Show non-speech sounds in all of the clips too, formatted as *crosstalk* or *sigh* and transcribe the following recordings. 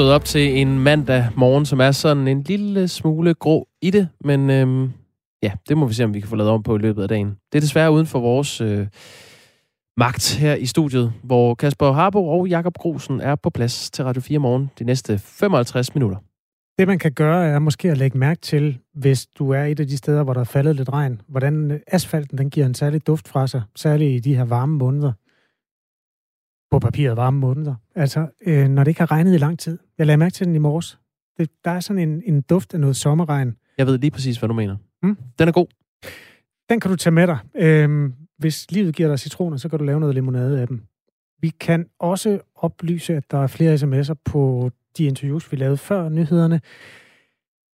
Stået op til en mandag morgen, som er sådan en lille smule grå i det, men øhm, ja, det må vi se, om vi kan få lavet om på i løbet af dagen. Det er desværre uden for vores øh, magt her i studiet, hvor Kasper Harbo og Jakob Grusen er på plads til Radio 4 morgen de næste 55 minutter. Det, man kan gøre, er måske at lægge mærke til, hvis du er et af de steder, hvor der er faldet lidt regn, hvordan asfalten den giver en særlig duft fra sig, særligt i de her varme måneder på papiret varme måneder. Altså, øh, når det ikke har regnet i lang tid. Jeg lagde mærke til den i morges. Det, der er sådan en, en duft af noget sommerregn. Jeg ved lige præcis, hvad du mener. Mm. Den er god. Den kan du tage med dig. Øh, hvis livet giver dig citroner, så kan du lave noget limonade af dem. Vi kan også oplyse, at der er flere sms'er på de interviews, vi lavede før nyhederne.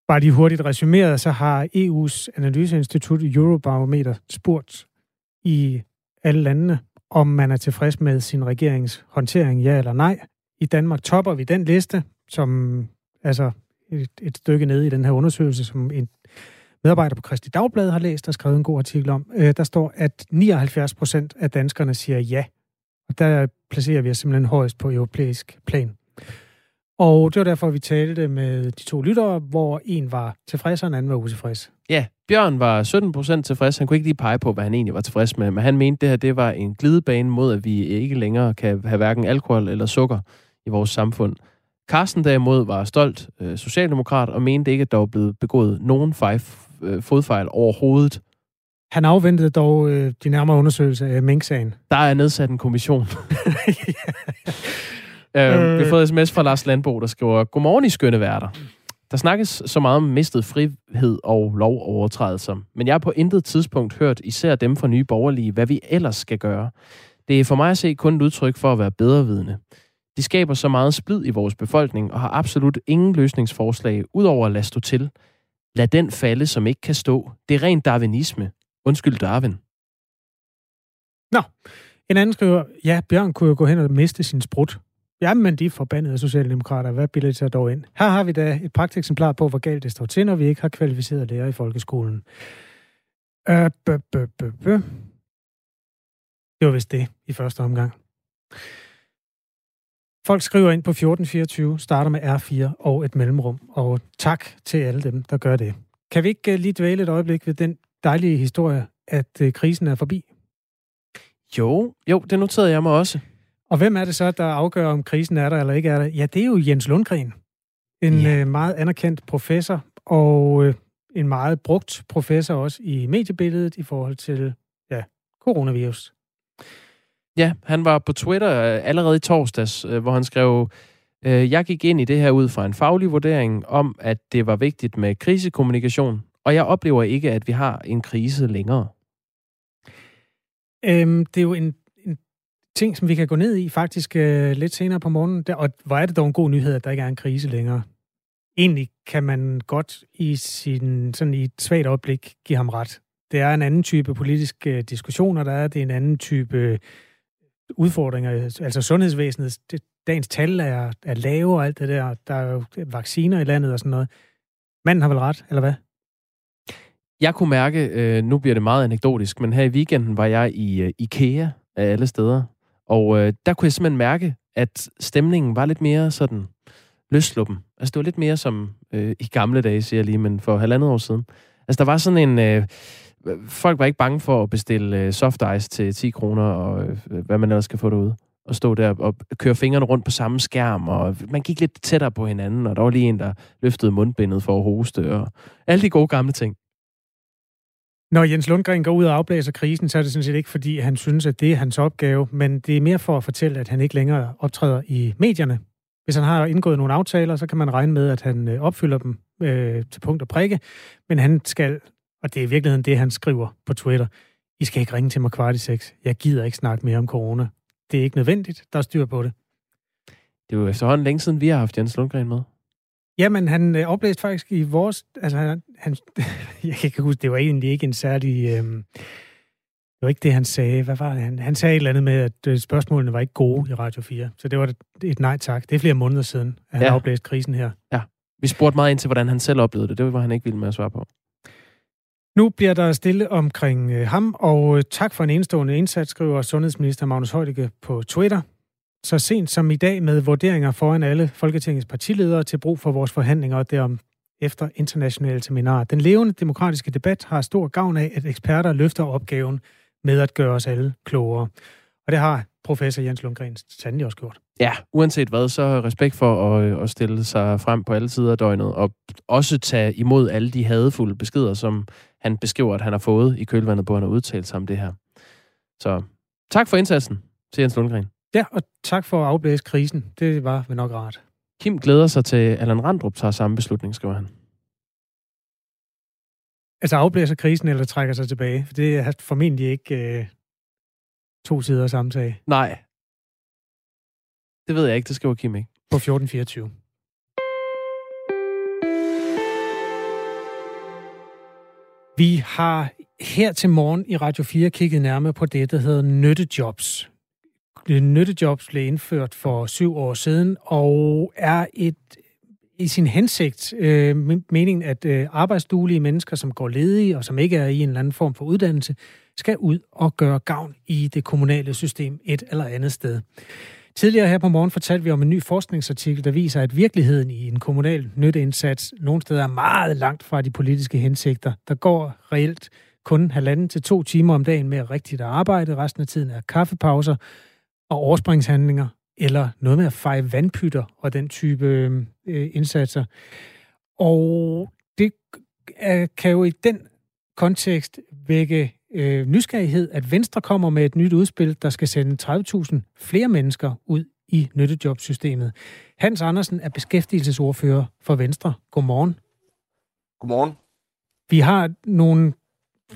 Bare de hurtigt resumeret, så har EU's analyseinstitut Eurobarometer spurgt i alle landene, om man er tilfreds med sin regerings håndtering, ja eller nej. I Danmark topper vi den liste, som altså et, et stykke nede i den her undersøgelse, som en medarbejder på Kristi Dagblad har læst og skrevet en god artikel om. Øh, der står, at 79 procent af danskerne siger ja. Og der placerer vi os simpelthen højst på europæisk plan. Og det var derfor, vi talte med de to lyttere, hvor en var tilfreds, og en anden var utilfreds. Ja, Bjørn var 17 procent tilfreds. Han kunne ikke lige pege på, hvad han egentlig var tilfreds med, men han mente, det her det var en glidebane mod, at vi ikke længere kan have hverken alkohol eller sukker i vores samfund. Carsten derimod var stolt øh, socialdemokrat og mente ikke, at der var blevet begået nogen fejl, øh, fodfejl overhovedet. Han afventede dog øh, de nærmere undersøgelser af Mink-sagen. Der er nedsat en kommission. ja. *laughs* øh, vi har fået sms fra Lars Landbo, der skriver, Godmorgen i skønne værter. Der snakkes så meget om mistet frihed og lovovertrædelser, men jeg har på intet tidspunkt hørt især dem fra Nye Borgerlige, hvad vi ellers skal gøre. Det er for mig at se kun et udtryk for at være bedrevidende. De skaber så meget splid i vores befolkning og har absolut ingen løsningsforslag, udover at lade stå til. Lad den falde, som ikke kan stå. Det er rent darwinisme. Undskyld Darwin. Nå, en anden skriver, ja, Bjørn kunne jo gå hen og miste sin sprut. Jamen, de er forbandede socialdemokrater. Hvad bilder sig dog ind? Her har vi da et praktisk eksemplar på, hvor galt det står til, når vi ikke har kvalificeret lærere i folkeskolen. Øh, bø, bø, bø, bø. Det var vist det i første omgang. Folk skriver ind på 1424, starter med R4 og et mellemrum. Og tak til alle dem, der gør det. Kan vi ikke øh, lige dvæle et øjeblik ved den dejlige historie, at øh, krisen er forbi? Jo, jo, det noterede jeg mig også. Og hvem er det så, der afgør, om krisen er der eller ikke er der? Ja, det er jo Jens Lundgren. En ja. øh, meget anerkendt professor, og øh, en meget brugt professor også i mediebilledet i forhold til ja, coronavirus. Ja, han var på Twitter øh, allerede i torsdags, hvor han skrev, jeg gik ind i det her ud fra en faglig vurdering om, at det var vigtigt med krisekommunikation, og jeg oplever ikke, at vi har en krise længere. Øhm, det er jo en ting, som vi kan gå ned i faktisk øh, lidt senere på morgenen. Der, og hvor er det dog en god nyhed, at der ikke er en krise længere. Egentlig kan man godt i, sin, sådan i et svagt øjeblik give ham ret. Det er en anden type politiske øh, diskussioner, der er. Det er en anden type øh, udfordringer. Altså sundhedsvæsenet, det, dagens tal er, er lave og alt det der. Der er jo vacciner i landet og sådan noget. Manden har vel ret, eller hvad? Jeg kunne mærke, øh, nu bliver det meget anekdotisk, men her i weekenden var jeg i øh, IKEA af alle steder, og øh, der kunne jeg simpelthen mærke, at stemningen var lidt mere sådan løsluppen. Altså det var lidt mere som øh, i gamle dage, siger jeg lige, men for halvandet år siden. Altså der var sådan en... Øh, folk var ikke bange for at bestille øh, soft ice til 10 kroner, og øh, hvad man ellers kan få derude. Og stå der og køre fingrene rundt på samme skærm, og man gik lidt tættere på hinanden, og der var lige en, der løftede mundbindet for at hoste, og alle de gode gamle ting. Når Jens Lundgren går ud og afblæser krisen, så er det sådan set ikke, fordi han synes, at det er hans opgave, men det er mere for at fortælle, at han ikke længere optræder i medierne. Hvis han har indgået nogle aftaler, så kan man regne med, at han øh, opfylder dem øh, til punkt og prikke, men han skal, og det er i virkeligheden det, han skriver på Twitter, I skal ikke ringe til mig kvart i seks. Jeg gider ikke snakke mere om corona. Det er ikke nødvendigt. Der er styr på det. Det er jo efterhånden længe siden, vi har haft Jens Lundgren med. Jamen, han øh, oplæste faktisk i vores... Altså, han, han, *laughs* jeg kan ikke huske, det var egentlig ikke en særlig... Øh, det var ikke det, han sagde. Hvad var det? Han, han sagde et eller andet med, at øh, spørgsmålene var ikke gode i Radio 4. Så det var et, et nej tak. Det er flere måneder siden, at han ja. oplæste krisen her. Ja. Vi spurgte meget ind til, hvordan han selv oplevede det. Det var han ikke vild med at svare på. Nu bliver der stille omkring øh, ham, og øh, tak for en enestående indsats, skriver sundhedsminister Magnus Heunicke på Twitter så sent som i dag med vurderinger foran alle Folketingets partiledere til brug for vores forhandlinger derom efter internationale seminarer. Den levende demokratiske debat har stor gavn af, at eksperter løfter opgaven med at gøre os alle klogere. Og det har professor Jens Lundgren sandelig også gjort. Ja, uanset hvad, så respekt for at, øh, at stille sig frem på alle sider af døgnet, og også tage imod alle de hadefulde beskeder, som han beskriver, at han har fået i kølvandet på, at han har udtalt sig om det her. Så tak for indsatsen til Jens Lundgren. Ja, og tak for at afblæse krisen. Det var vel nok rart. Kim glæder sig til, at Allan Randrup tager samme beslutning, skriver han. Altså afblæser krisen eller trækker sig tilbage? For det er formentlig ikke øh, to sider af samme sag. Nej. Det ved jeg ikke, det skriver Kim ikke. På 1424. Vi har her til morgen i Radio 4 kigget nærmere på det, der hedder nyttejobs. Nyttejobs blev indført for syv år siden og er et i sin hensigt øh, meningen, at øh, arbejdsduelige mennesker, som går ledige og som ikke er i en eller anden form for uddannelse, skal ud og gøre gavn i det kommunale system et eller andet sted. Tidligere her på morgen fortalte vi om en ny forskningsartikel, der viser, at virkeligheden i en kommunal nytteindsats nogle steder er meget langt fra de politiske hensigter. Der går reelt kun halvanden til to timer om dagen med rigtigt at arbejde. Resten af tiden er kaffepauser og overspringshandlinger eller noget med at feje vandpytter og den type øh, indsatser. Og det er, kan jo i den kontekst vække øh, nysgerrighed, at Venstre kommer med et nyt udspil, der skal sende 30.000 flere mennesker ud i nyttejobsystemet. Hans Andersen er beskæftigelsesordfører for Venstre. Godmorgen. Godmorgen. Vi har nogle,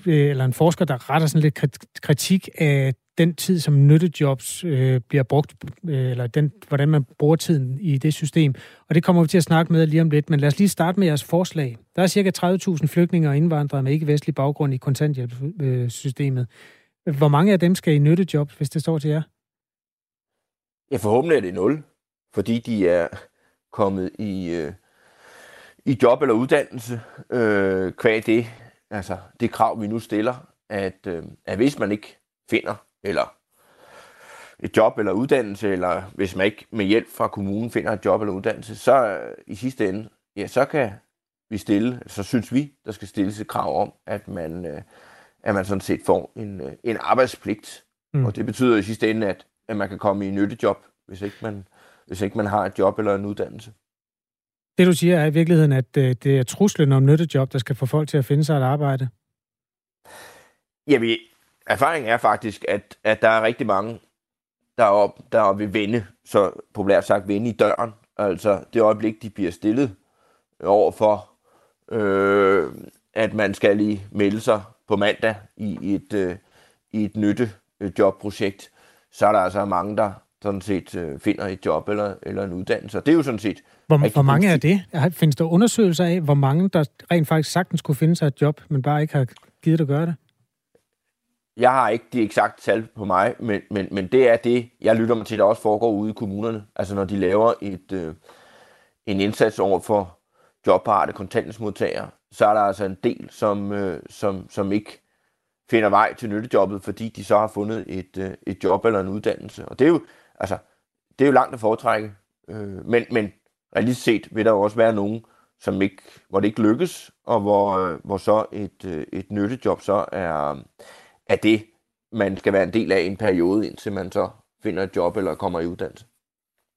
øh, eller en forsker, der retter sådan lidt kritik af den tid, som nyttejobs øh, bliver brugt, øh, eller den, hvordan man bruger tiden i det system. Og det kommer vi til at snakke med lige om lidt, men lad os lige starte med jeres forslag. Der er cirka 30.000 flygtninge og indvandrere med ikke-vestlig baggrund i kontanthjælpssystemet. Hvor mange af dem skal i nyttejobs, hvis det står til jer? Ja, forhåbentlig er det nul, fordi de er kommet i, øh, i job eller uddannelse øh, kvad det, altså det krav, vi nu stiller, at, øh, at hvis man ikke finder eller et job eller uddannelse, eller hvis man ikke med hjælp fra kommunen finder et job eller uddannelse, så øh, i sidste ende, ja, så kan vi stille, så synes vi, der skal stilles et krav om, at man, øh, at man sådan set får en, øh, en arbejdspligt. Mm. Og det betyder i sidste ende, at, at man kan komme i nyttejob, hvis ikke man, hvis ikke man har et job eller en uddannelse. Det du siger er i virkeligheden, at det er truslen om nyttejob, der skal få folk til at finde sig et arbejde? Ja, vi, erfaringen er faktisk, at, at der er rigtig mange, der, er op, der vil vende, så populært sagt vende i døren. Altså det øjeblik, de bliver stillet over for, øh, at man skal lige melde sig på mandag i et, øh, i et nytte jobprojekt, så er der altså mange, der sådan set øh, finder et job eller, eller en uddannelse. Og det er jo sådan set... Hvor, hvor mange er det? Findes der undersøgelser af, hvor mange, der rent faktisk sagtens kunne finde sig et job, men bare ikke har givet at gøre det? Jeg har ikke de eksakte tal på mig, men, men, men det er det, jeg lytter mig til, der også foregår ude i kommunerne. Altså når de laver et, øh, en indsats over for jobparate kontanthjælpsmodtagere, så er der altså en del, som, øh, som, som ikke finder vej til nyttejobbet, fordi de så har fundet et, øh, et job eller en uddannelse. Og det er jo, altså, det er jo langt at foretrække. Øh, men, men realistisk set vil der jo også være nogen, som ikke, hvor det ikke lykkes, og hvor, øh, hvor så et, øh, et nyttejob så er, er det, man skal være en del af en periode, indtil man så finder et job eller kommer i uddannelse.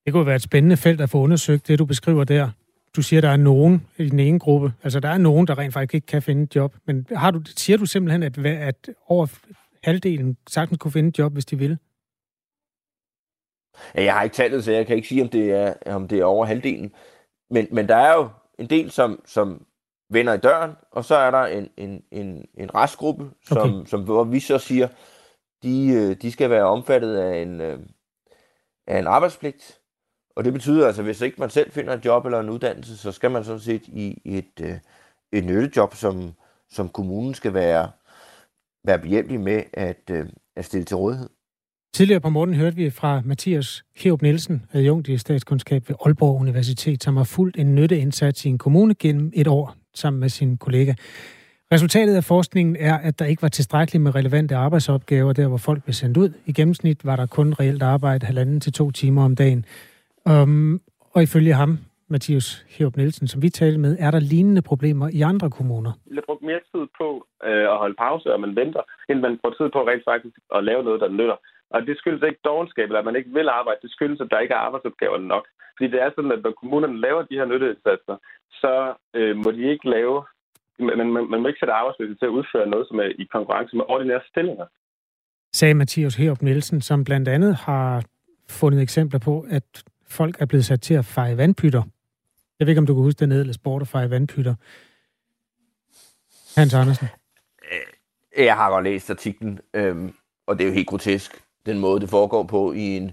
Det kunne være et spændende felt at få undersøgt, det du beskriver der. Du siger, der er nogen i den ene gruppe. Altså, der er nogen, der rent faktisk ikke kan finde et job. Men har du, siger du simpelthen, at, at over halvdelen sagtens kunne finde et job, hvis de ville? Ja, jeg har ikke tallet, så jeg kan ikke sige, om det er, om det er over halvdelen. Men, men der er jo en del, som, som vender i døren, og så er der en, en, en, en restgruppe, som, okay. som hvor vi så siger, de, øh, de skal være omfattet af en, øh, af en arbejdspligt. Og det betyder altså, hvis ikke man selv finder et job eller en uddannelse, så skal man sådan set i et, øh, et nyttejob, som, som kommunen skal være, være behjælpelig med at, at stille til rådighed. Tidligere på morgen hørte vi fra Mathias Herup Nielsen, adjunkt i statskundskab ved Aalborg Universitet, som har fulgt en nytteindsats i en kommune gennem et år sammen med sin kollega. Resultatet af forskningen er, at der ikke var tilstrækkeligt med relevante arbejdsopgaver, der hvor folk blev sendt ud. I gennemsnit var der kun reelt arbejde halvanden til to timer om dagen. Um, og ifølge ham, Mathias Herup Nielsen, som vi talte med, er der lignende problemer i andre kommuner brugt mere tid på øh, at holde pause, og man venter, end man bruger tid på rent faktisk at lave noget, der nytter. Og det skyldes ikke dogenskab, eller at man ikke vil arbejde. Det skyldes, at der ikke er arbejdsopgaver nok. Fordi det er sådan, at når kommunerne laver de her nytteindsatser, så øh, må de ikke lave... Man, man, man må ikke sætte arbejdsløse til at udføre noget, som er i konkurrence med ordinære stillinger. Sagde Mathias Herup Nielsen, som blandt andet har fundet eksempler på, at folk er blevet sat til at feje vandpytter. Jeg ved ikke, om du kan huske det nedle sport at feje vandpytter. Hans Andersen. Jeg har godt læst artiklen, øhm, og det er jo helt grotesk den måde, det foregår på i en,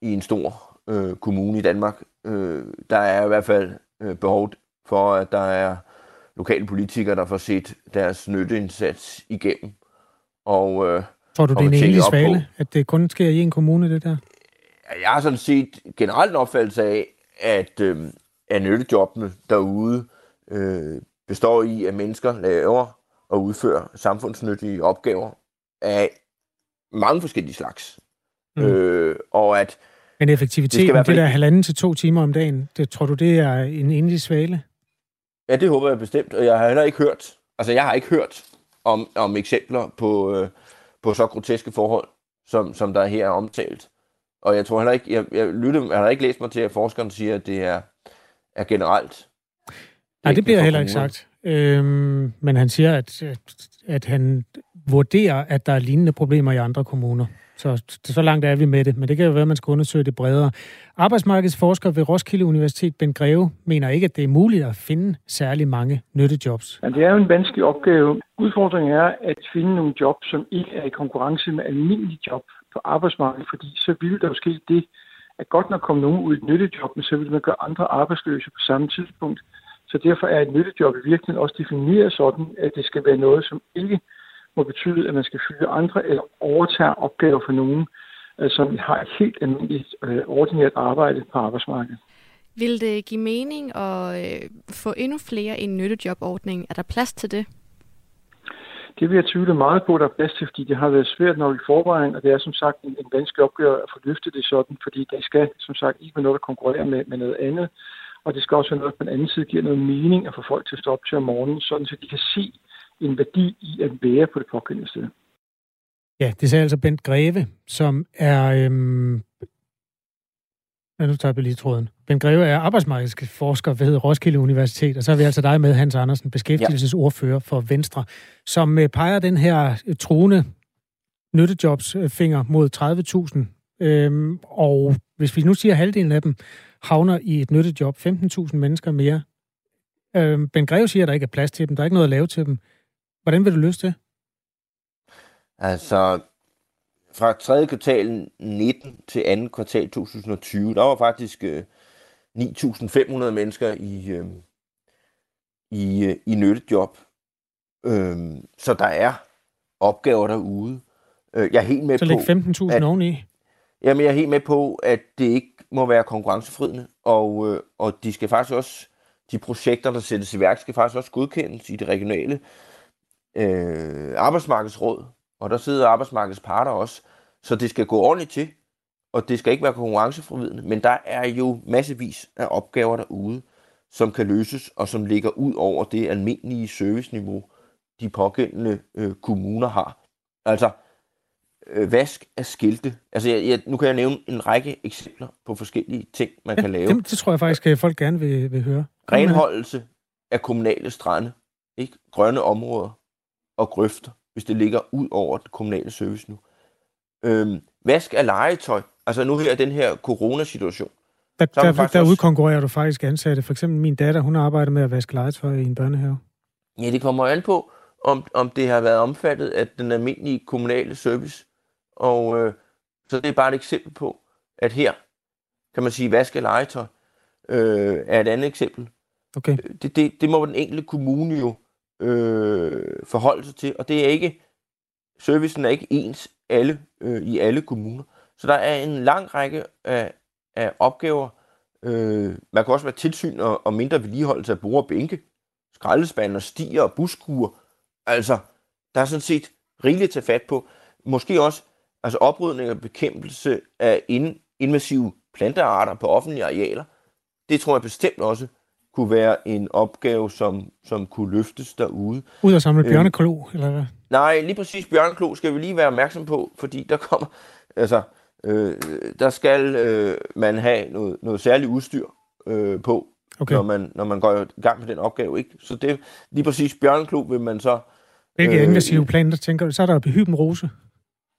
i en stor øh, kommune i Danmark. Øh, der er i hvert fald øh, behov for, at der er lokale politikere, der får set deres nytteindsats igennem. Og, øh, Tror du, det er en enlig svale, at det kun sker i en kommune, det der? Jeg har sådan set generelt en opfattelse af, at, øh, at nyttejobbene derude øh, består i, at mennesker laver og udfører samfundsnyttige opgaver af mange forskellige slags. Mm. Øh, og at Men effektiviteten, det, det der halvanden til to timer om dagen, det, tror du, det er en enlig svale? Ja, det håber jeg bestemt, og jeg har heller ikke hørt, altså jeg har ikke hørt om, om eksempler på, øh, på så groteske forhold, som, som der her er omtalt. Og jeg tror heller ikke, jeg, jeg, lytte, jeg har ikke læst mig til, at forskeren siger, at det er, er generelt. Nej, det bliver heller ikke sagt. Øhm, men han siger, at, at, han vurderer, at der er lignende problemer i andre kommuner. Så, så langt er vi med det, men det kan jo være, at man skal undersøge det bredere. Arbejdsmarkedsforsker ved Roskilde Universitet, Ben Greve, mener ikke, at det er muligt at finde særlig mange nyttejobs. Ja, det er jo en vanskelig opgave. Udfordringen er at finde nogle job, som ikke er i konkurrence med almindelige job på arbejdsmarkedet, fordi så ville der jo ske det, at godt nok komme nogen ud i et nyttejob, men så vil man gøre andre arbejdsløse på samme tidspunkt. Så derfor er et nyttejob i virkeligheden også defineret sådan, at det skal være noget, som ikke må betyde, at man skal fylde andre eller overtage opgaver for nogen, øh, som har et helt almindeligt øh, ordinært arbejde på arbejdsmarkedet. Vil det give mening at øh, få endnu flere i en nyttejobordning? Er der plads til det? Det vil jeg tvivle meget på, at der er plads til, fordi det har været svært nok i forvejen, og det er som sagt en, en vanskelig opgave at få løftet det sådan, fordi det skal som sagt ikke være noget, der konkurrerer med, med noget andet. Og det skal også være noget, der på den anden side giver noget mening at få folk til at stå op til om morgenen, sådan så de kan se en værdi i at være på det pågældende sted. Ja, det sagde altså Bent Greve, som er... Øhm Ja, nu tager jeg lige tråden. Ben Greve er arbejdsmarkedsforsker ved Roskilde Universitet, og så har vi altså dig med, Hans Andersen, beskæftigelsesordfører for Venstre, som øh, peger den her øh, truende nyttejobsfinger mod 30.000. Øhm, og hvis vi nu siger, at halvdelen af dem havner i et nyttejob, 15.000 mennesker mere. Øhm, ben Greve siger, at der ikke er plads til dem, der er ikke noget at lave til dem. Hvordan vil du løse det? Altså, fra tredje kvartal 19 til andet kvartal 2020, der var faktisk øh, 9.500 mennesker i, øh, i, øh, i nyttejob. Øh, så der er opgaver derude. Øh, jeg er helt med så på... Så læg 15.000 oveni? Jamen, jeg er helt med på, at det ikke må være konkurrenceforvridende, og, øh, og de skal faktisk også, de projekter, der sættes i værk, skal faktisk også godkendes i det regionale øh, arbejdsmarkedsråd, og der sidder arbejdsmarkedets parter også, så det skal gå ordentligt til, og det skal ikke være konkurrenceforvidende, men der er jo massevis af opgaver derude, som kan løses, og som ligger ud over det almindelige serviceniveau, de pågældende øh, kommuner har. Altså, øh, vask af skilte. Altså, jeg, jeg, nu kan jeg nævne en række eksempler på forskellige ting, man ja, kan lave. Det, det tror jeg faktisk, at folk gerne vil, vil høre. Renholdelse af kommunale strande, ikke? grønne områder og grøfter hvis det ligger ud over det kommunale service nu. Øhm, vask af legetøj. Altså nu her den her coronasituation. Der, der, der, der udkonkurrerer du faktisk ansatte. For eksempel min datter, hun arbejder med at vaske legetøj i en børnehave. Ja, det kommer an på, om, om det har været omfattet af den almindelige kommunale service. Og øh, så det er bare et eksempel på, at her kan man sige, vaske legetøj øh, er et andet eksempel. Okay. Det, det, det må den enkelte kommune jo øh, forholde sig til, og det er ikke, servicen er ikke ens alle øh, i alle kommuner. Så der er en lang række af, af opgaver. Øh, man kan også være tilsyn og, og mindre vedligeholdelse af bord og bænke, skraldespande og stier og buskuer. Altså, der er sådan set rigeligt at tage fat på. Måske også altså oprydning og bekæmpelse af invasive plantearter på offentlige arealer. Det tror jeg bestemt også kunne være en opgave, som, som kunne løftes derude. Ud at samle øh, bjørneklo, eller hvad? Nej, lige præcis bjørneklo skal vi lige være opmærksom på, fordi der kommer, altså, øh, der skal øh, man have noget, noget særligt udstyr øh, på, okay. når, man, når man går i gang med den opgave. Ikke? Så det lige præcis bjørneklo vil man så... Hvilke øh, invasive planter tænker du? Så er der hybenrose.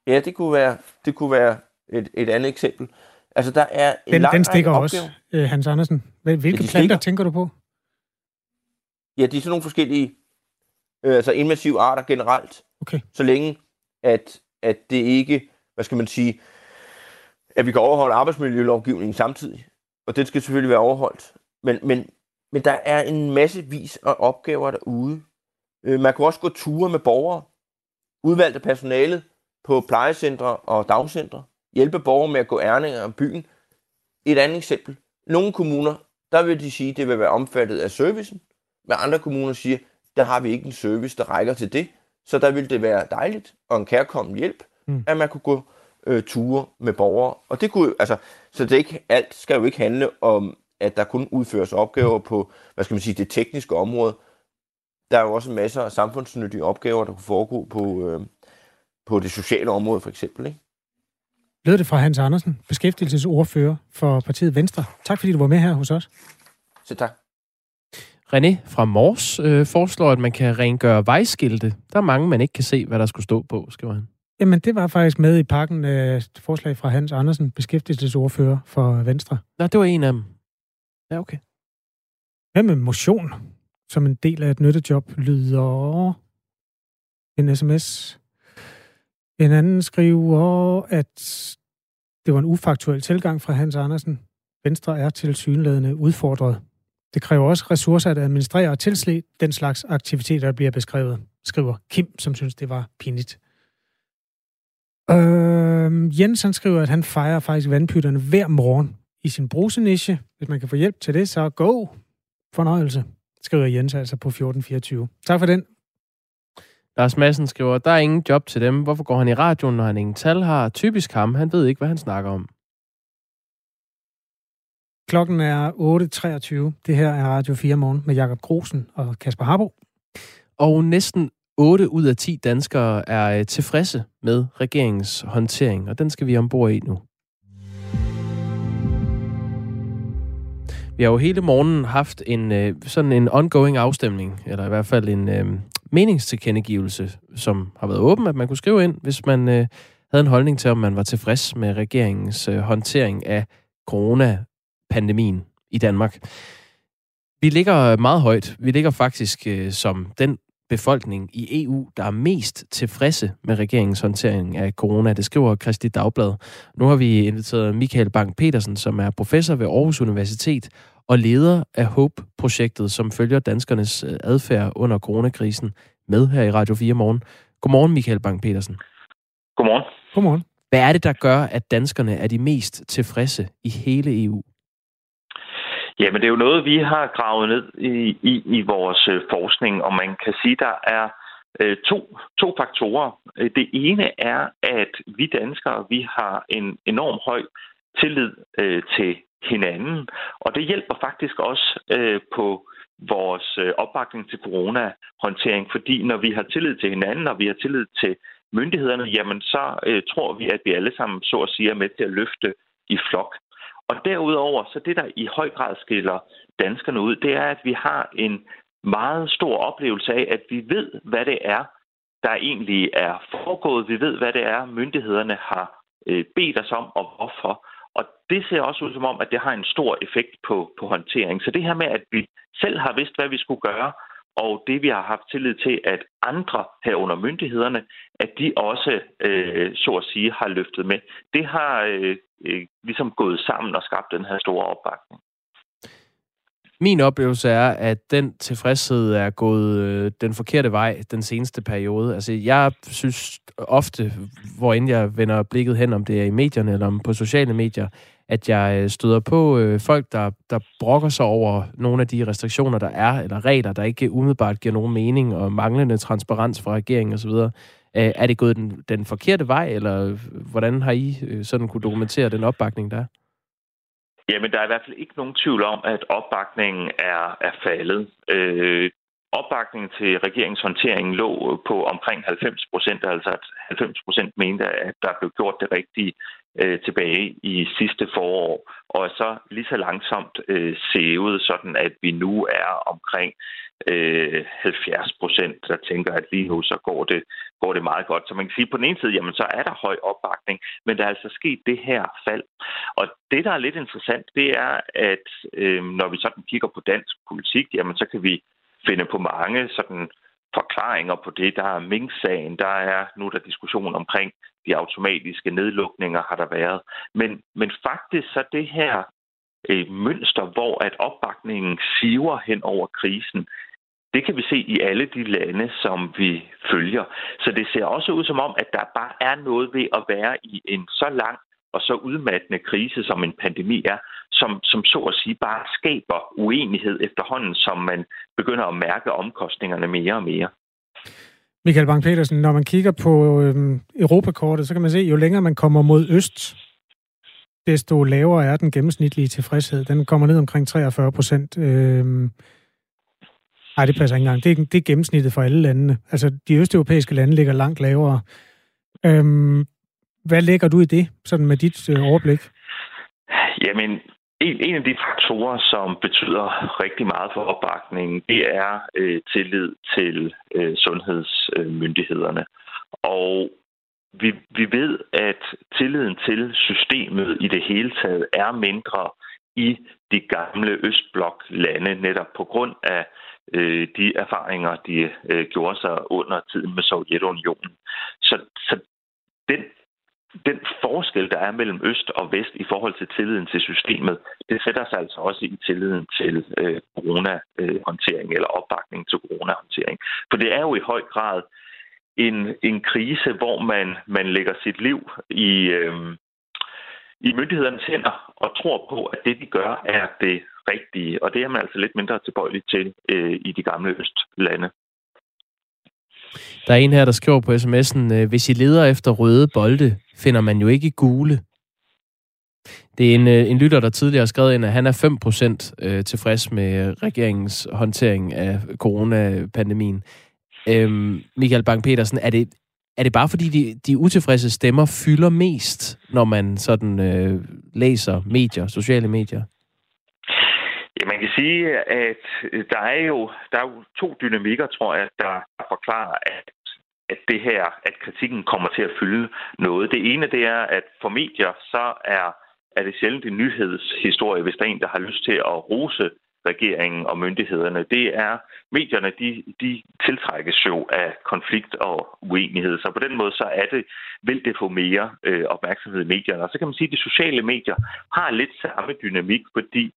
Ja, det kunne være, det kunne være et, et andet eksempel. Altså, der er en den, lang den stikker også, øh, Hans Andersen. Hvilke ja, planter stikker. tænker du på? Ja, de er sådan nogle forskellige, øh, altså invasive arter generelt. Okay. Så længe, at, at det ikke, hvad skal man sige, at vi kan overholde arbejdsmiljølovgivningen samtidig. Og det skal selvfølgelig være overholdt. Men, men, men der er en masse vis af opgaver derude. Øh, man kan også gå ture med borgere, udvalgte personalet på plejecentre og dagcentre, hjælpe borgere med at gå ærninger om byen. Et andet eksempel. Nogle kommuner, der vil de sige, at det vil være omfattet af servicen, men andre kommuner siger, der har vi ikke en service, der rækker til det, så der vil det være dejligt og en kærkommen hjælp, mm. at man kunne gå øh, ture med borgere. Og det kunne, altså, så det ikke, alt skal jo ikke handle om, at der kun udføres opgaver på, hvad skal man sige, det tekniske område. Der er jo også masser af samfundsnyttige opgaver, der kunne foregå på, øh, på det sociale område, for eksempel. Ikke? Lød det fra Hans Andersen, beskæftigelsesordfører for partiet Venstre. Tak fordi du var med her hos os. Så tak. René fra Mors øh, foreslår, at man kan rengøre vejskilte. Der er mange, man ikke kan se, hvad der skulle stå på, skriver han. Jamen, det var faktisk med i pakken øh, forslag fra Hans Andersen, beskæftigelsesordfører for Venstre. Nå, det var en af dem. Ja, okay. Hvad med motion som en del af et nyttejob lyder en sms. En anden skriver, at det var en ufaktuel tilgang fra Hans Andersen. Venstre er til synlædende udfordret. Det kræver også ressourcer at administrere og tilse den slags aktiviteter, der bliver beskrevet, skriver Kim, som synes, det var pinligt. Øh, Jens han skriver, at han fejrer faktisk vandpytterne hver morgen i sin bruseniche. Hvis man kan få hjælp til det, så go. Fornøjelse, skriver Jens altså på 1424. Tak for den. Lars Madsen skriver, der er ingen job til dem. Hvorfor går han i radioen, når han ingen tal har? Typisk ham. Han ved ikke, hvad han snakker om. Klokken er 8.23. Det her er Radio 4 morgen med Jakob Grosen og Kasper Harbo. Og næsten 8 ud af 10 danskere er øh, tilfredse med regeringens håndtering, og den skal vi ombord i nu. Vi har jo hele morgenen haft en øh, sådan en ongoing afstemning, eller i hvert fald en øh, meningstilkendegivelse, som har været åben, at man kunne skrive ind, hvis man øh, havde en holdning til, om man var tilfreds med regeringens øh, håndtering af coronapandemien i Danmark. Vi ligger meget højt. Vi ligger faktisk øh, som den befolkning i EU, der er mest tilfredse med regeringens håndtering af corona. Det skriver Kristi Dagblad. Nu har vi inviteret Michael Bang-Petersen, som er professor ved Aarhus Universitet og leder af HOPE-projektet, som følger danskernes øh, adfærd under coronakrisen med her i Radio 4 morgen. Godmorgen, Michael Bang-Petersen. Godmorgen. Godmorgen. Hvad er det, der gør, at danskerne er de mest tilfredse i hele EU? Jamen, det er jo noget, vi har gravet ned i, i, i vores øh, forskning, og man kan sige, der er øh, to, to faktorer. Det ene er, at vi danskere, vi har en enorm høj tillid øh, til hinanden, og det hjælper faktisk også øh, på vores øh, opbakning til corona-håndtering, fordi når vi har tillid til hinanden, og vi har tillid til myndighederne, jamen så øh, tror vi, at vi alle sammen, så at sige, er med til at løfte i flok. Og derudover, så det, der i høj grad skiller danskerne ud, det er, at vi har en meget stor oplevelse af, at vi ved, hvad det er, der egentlig er foregået. Vi ved, hvad det er, myndighederne har øh, bedt os om, og hvorfor. Og det ser også ud som om, at det har en stor effekt på, på håndtering. Så det her med, at vi selv har vidst, hvad vi skulle gøre, og det vi har haft tillid til, at andre herunder myndighederne, at de også, øh, så at sige, har løftet med. Det har øh, øh, ligesom gået sammen og skabt den her store opbakning min oplevelse er, at den tilfredshed er gået øh, den forkerte vej den seneste periode. Altså, jeg synes ofte, hvor end jeg vender blikket hen, om det er i medierne eller om på sociale medier, at jeg øh, støder på øh, folk, der, der brokker sig over nogle af de restriktioner, der er, eller regler, der ikke umiddelbart giver nogen mening, og manglende transparens fra regeringen osv. Øh, er det gået den, den forkerte vej, eller øh, hvordan har I øh, sådan kunne dokumentere den opbakning, der er? Jamen, der er i hvert fald ikke nogen tvivl om, at opbakningen er, er faldet. Øh, opbakningen til regeringshåndteringen lå på omkring 90 procent, altså at 90 procent mente, at der blev gjort det rigtige øh, tilbage i sidste forår, og så lige så langsomt øh, sævet, sådan at vi nu er omkring øh, 70 procent, der tænker, at lige nu så går det, går det meget godt. Så man kan sige, at på den ene side, jamen så er der høj opbakning, men der er altså sket det her fald. Og det, der er lidt interessant, det er, at øh, når vi sådan kigger på dansk politik, jamen så kan vi finde på mange sådan forklaringer på det. Der er Mink-sagen, der er nu der diskussion omkring de automatiske nedlukninger har der været. Men, men faktisk så det her øh, mønster, hvor at opbakningen siver hen over krisen, det kan vi se i alle de lande, som vi følger. Så det ser også ud som om, at der bare er noget ved at være i en så lang og så udmattende krise, som en pandemi er, som, som så at sige bare skaber uenighed efterhånden, som man begynder at mærke omkostningerne mere og mere. Michael Bang-Petersen, når man kigger på øhm, Europakortet, så kan man se, at jo længere man kommer mod øst, desto lavere er den gennemsnitlige tilfredshed. Den kommer ned omkring 43 procent. Øhm, nej, det passer ikke engang. Det er, det er gennemsnittet for alle landene. Altså, de østeuropæiske lande ligger langt lavere. Øhm, hvad lægger du i det, sådan med dit øh, overblik? Jamen, en, en af de faktorer, som betyder rigtig meget for opbakningen, det er øh, tillid til øh, sundhedsmyndighederne. Og vi, vi ved, at tilliden til systemet i det hele taget er mindre i de gamle Østblok-lande, netop på grund af øh, de erfaringer, de øh, gjorde sig under tiden med Sovjetunionen. Så, så den den forskel, der er mellem øst og vest i forhold til tilliden til systemet, det sætter sig altså også i tilliden til øh, corona-håndtering eller opbakning til corona-håndtering. For det er jo i høj grad en, en krise, hvor man, man lægger sit liv i, øh, i myndighedernes hænder og tror på, at det, de gør, er det rigtige. Og det er man altså lidt mindre tilbøjelig til øh, i de gamle østlande. Der er en her, der skriver på sms'en, øh, hvis I leder efter røde bolde, finder man jo ikke gule. Det er en, øh, en lytter, der tidligere har skrevet ind, at han er 5% øh, tilfreds med regeringens håndtering af coronapandemien. Øhm, Michael Bang-Petersen, er det, er det bare fordi de, de utilfredse stemmer fylder mest, når man sådan øh, læser medier, sociale medier? Ja, man kan sige, at øh, der er jo, der er jo to dynamikker, tror jeg, der forklarer, at at det her, at kritikken kommer til at fylde noget. Det ene, det er, at for medier, så er, er det sjældent en nyhedshistorie, hvis der er en, der har lyst til at rose regeringen og myndighederne. Det er, medierne, de, de tiltrækkes jo af konflikt og uenighed. Så på den måde, så er det, vil det få mere øh, opmærksomhed i medierne. Og så kan man sige, at de sociale medier har lidt samme dynamik, fordi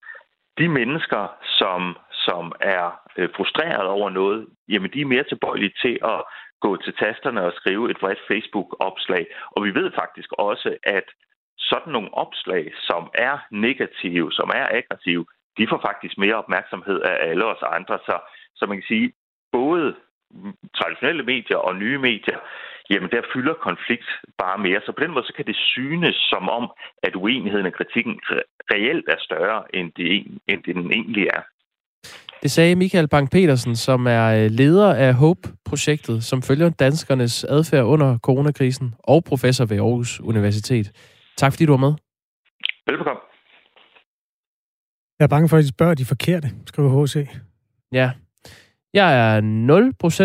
de mennesker, som, som er øh, frustreret over noget, jamen de er mere tilbøjelige til at gå til tasterne og skrive et bredt Facebook-opslag. Og vi ved faktisk også, at sådan nogle opslag, som er negative, som er aggressive, de får faktisk mere opmærksomhed af alle os andre. Så, så man kan sige, både traditionelle medier og nye medier, jamen der fylder konflikt bare mere. Så på den måde så kan det synes som om, at uenigheden og kritikken reelt er større, end, det, end den egentlig er. Det sagde Michael Bang-Petersen, som er øh, leder af HOPE-projektet, som følger danskernes adfærd under coronakrisen, og professor ved Aarhus Universitet. Tak fordi du var med. Velbekomme. Jeg er bange for, at de spørger de forkerte, skriver H.C. Ja. Jeg er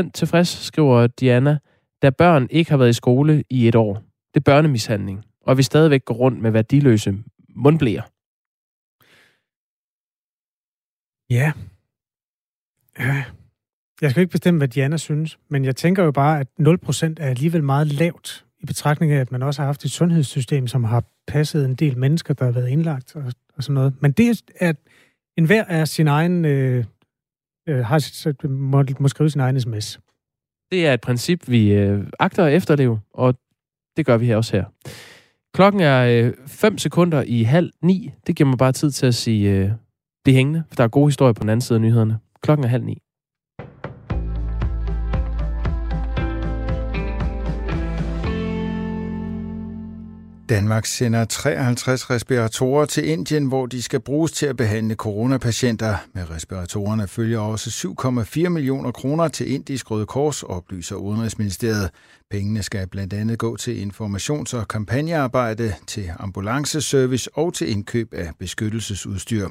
0% tilfreds, skriver Diana, da børn ikke har været i skole i et år. Det er børnemishandling, og vi stadigvæk går rundt med værdiløse mundblæer. Ja, Ja, jeg skal ikke bestemme, hvad Diana synes, men jeg tænker jo bare, at 0% er alligevel meget lavt i betragtning af, at man også har haft et sundhedssystem, som har passet en del mennesker, der har været indlagt og, og sådan noget. Men det er at enhver er sin egen, øh, øh, har, må, må skrive sin egen sms. Det er et princip, vi øh, agter at efterleve, og det gør vi her også her. Klokken er 5 øh, sekunder i halv ni. Det giver mig bare tid til at sige, øh, bliv hængende, for der er gode historier på den anden side af nyhederne. Klokken er halv ni. Danmark sender 53 respiratorer til Indien, hvor de skal bruges til at behandle coronapatienter. Med respiratorerne følger også 7,4 millioner kroner til Indisk Røde Kors, oplyser Udenrigsministeriet. Pengene skal blandt andet gå til informations- og kampagnearbejde, til ambulanceservice og til indkøb af beskyttelsesudstyr.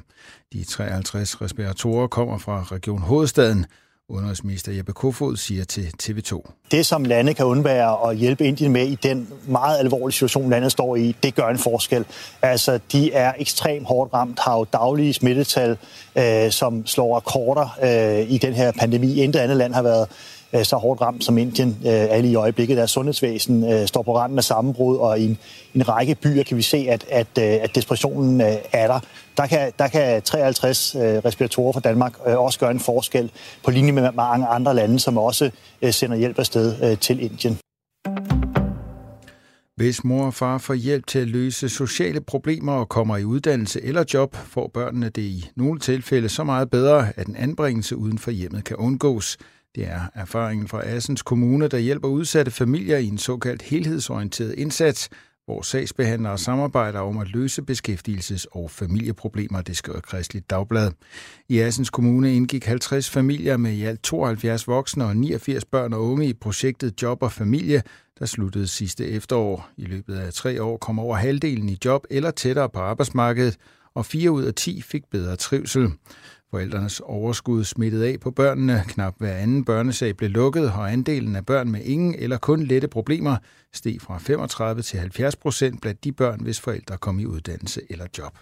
De 53 respiratorer kommer fra Region Hovedstaden. Udenrigsminister Jeppe Kofod siger til TV2. Det, som landet kan undvære at hjælpe Indien med i den meget alvorlige situation, landet står i, det gør en forskel. Altså, de er ekstremt hårdt ramt, har jo daglige smittetal, øh, som slår rekorder øh, i den her pandemi. Intet andet land har været Øh, så hårdt ramt som Indien øh, alle i øjeblikket. Deres sundhedsvæsen øh, står på randen af sammenbrud, og i en, en række byer kan vi se, at, at, øh, at desperationen øh, er der. Der kan, der kan 53 øh, respiratorer fra Danmark øh, også gøre en forskel på linje med mange andre lande, som også øh, sender hjælp afsted til Indien. Hvis mor og far får hjælp til at løse sociale problemer og kommer i uddannelse eller job, får børnene det i nogle tilfælde så meget bedre, at en anbringelse uden for hjemmet kan undgås. Det er erfaringen fra Assens Kommune, der hjælper udsatte familier i en såkaldt helhedsorienteret indsats, hvor sagsbehandlere samarbejder om at løse beskæftigelses- og familieproblemer, det skriver Kristeligt Dagblad. I Assens Kommune indgik 50 familier med i alt 72 voksne og 89 børn og unge i projektet Job og Familie, der sluttede sidste efterår. I løbet af tre år kom over halvdelen i job eller tættere på arbejdsmarkedet, og 4 ud af 10 fik bedre trivsel. Forældrenes overskud smittede af på børnene. Knap hver anden børnesag blev lukket, og andelen af børn med ingen eller kun lette problemer steg fra 35 til 70 procent blandt de børn, hvis forældre kom i uddannelse eller job.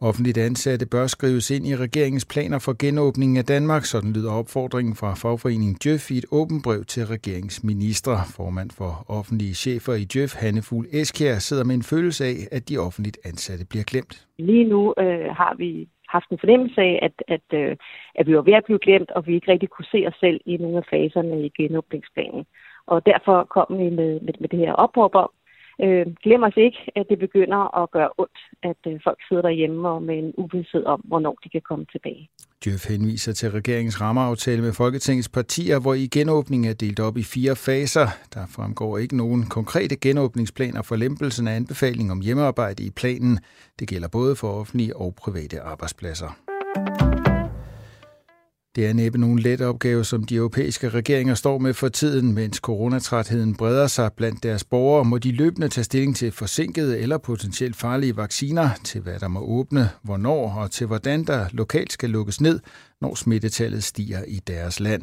Offentligt ansatte bør skrives ind i regeringens planer for genåbningen af Danmark, sådan lyder opfordringen fra fagforeningen Djøf i et åbent brev til regeringsministre. Formand for offentlige chefer i Djøf, Hanne Fugl Eskjær, sidder med en følelse af, at de offentligt ansatte bliver glemt. Lige nu øh, har vi haft en fornemmelse af, at, at, øh, at vi var ved at blive glemt, og vi ikke rigtig kunne se os selv i nogle af faserne i genåbningsplanen. Og derfor kom vi med, med, med det her opråb om, Øh, glem os ikke, at det begynder at gøre ondt, at øh, folk sidder derhjemme og med en uvidshed om, hvornår de kan komme tilbage. Djøf henviser til regeringens rammeaftale med Folketingets partier, hvor i genåbningen er delt op i fire faser. Der fremgår ikke nogen konkrete genåbningsplaner for lempelsen af anbefaling om hjemmearbejde i planen. Det gælder både for offentlige og private arbejdspladser. Det er næppe nogen let opgave, som de europæiske regeringer står med for tiden, mens coronatrætheden breder sig blandt deres borgere, må de løbende tage stilling til forsinkede eller potentielt farlige vacciner, til hvad der må åbne, hvornår og til hvordan der lokalt skal lukkes ned, når smittetallet stiger i deres land.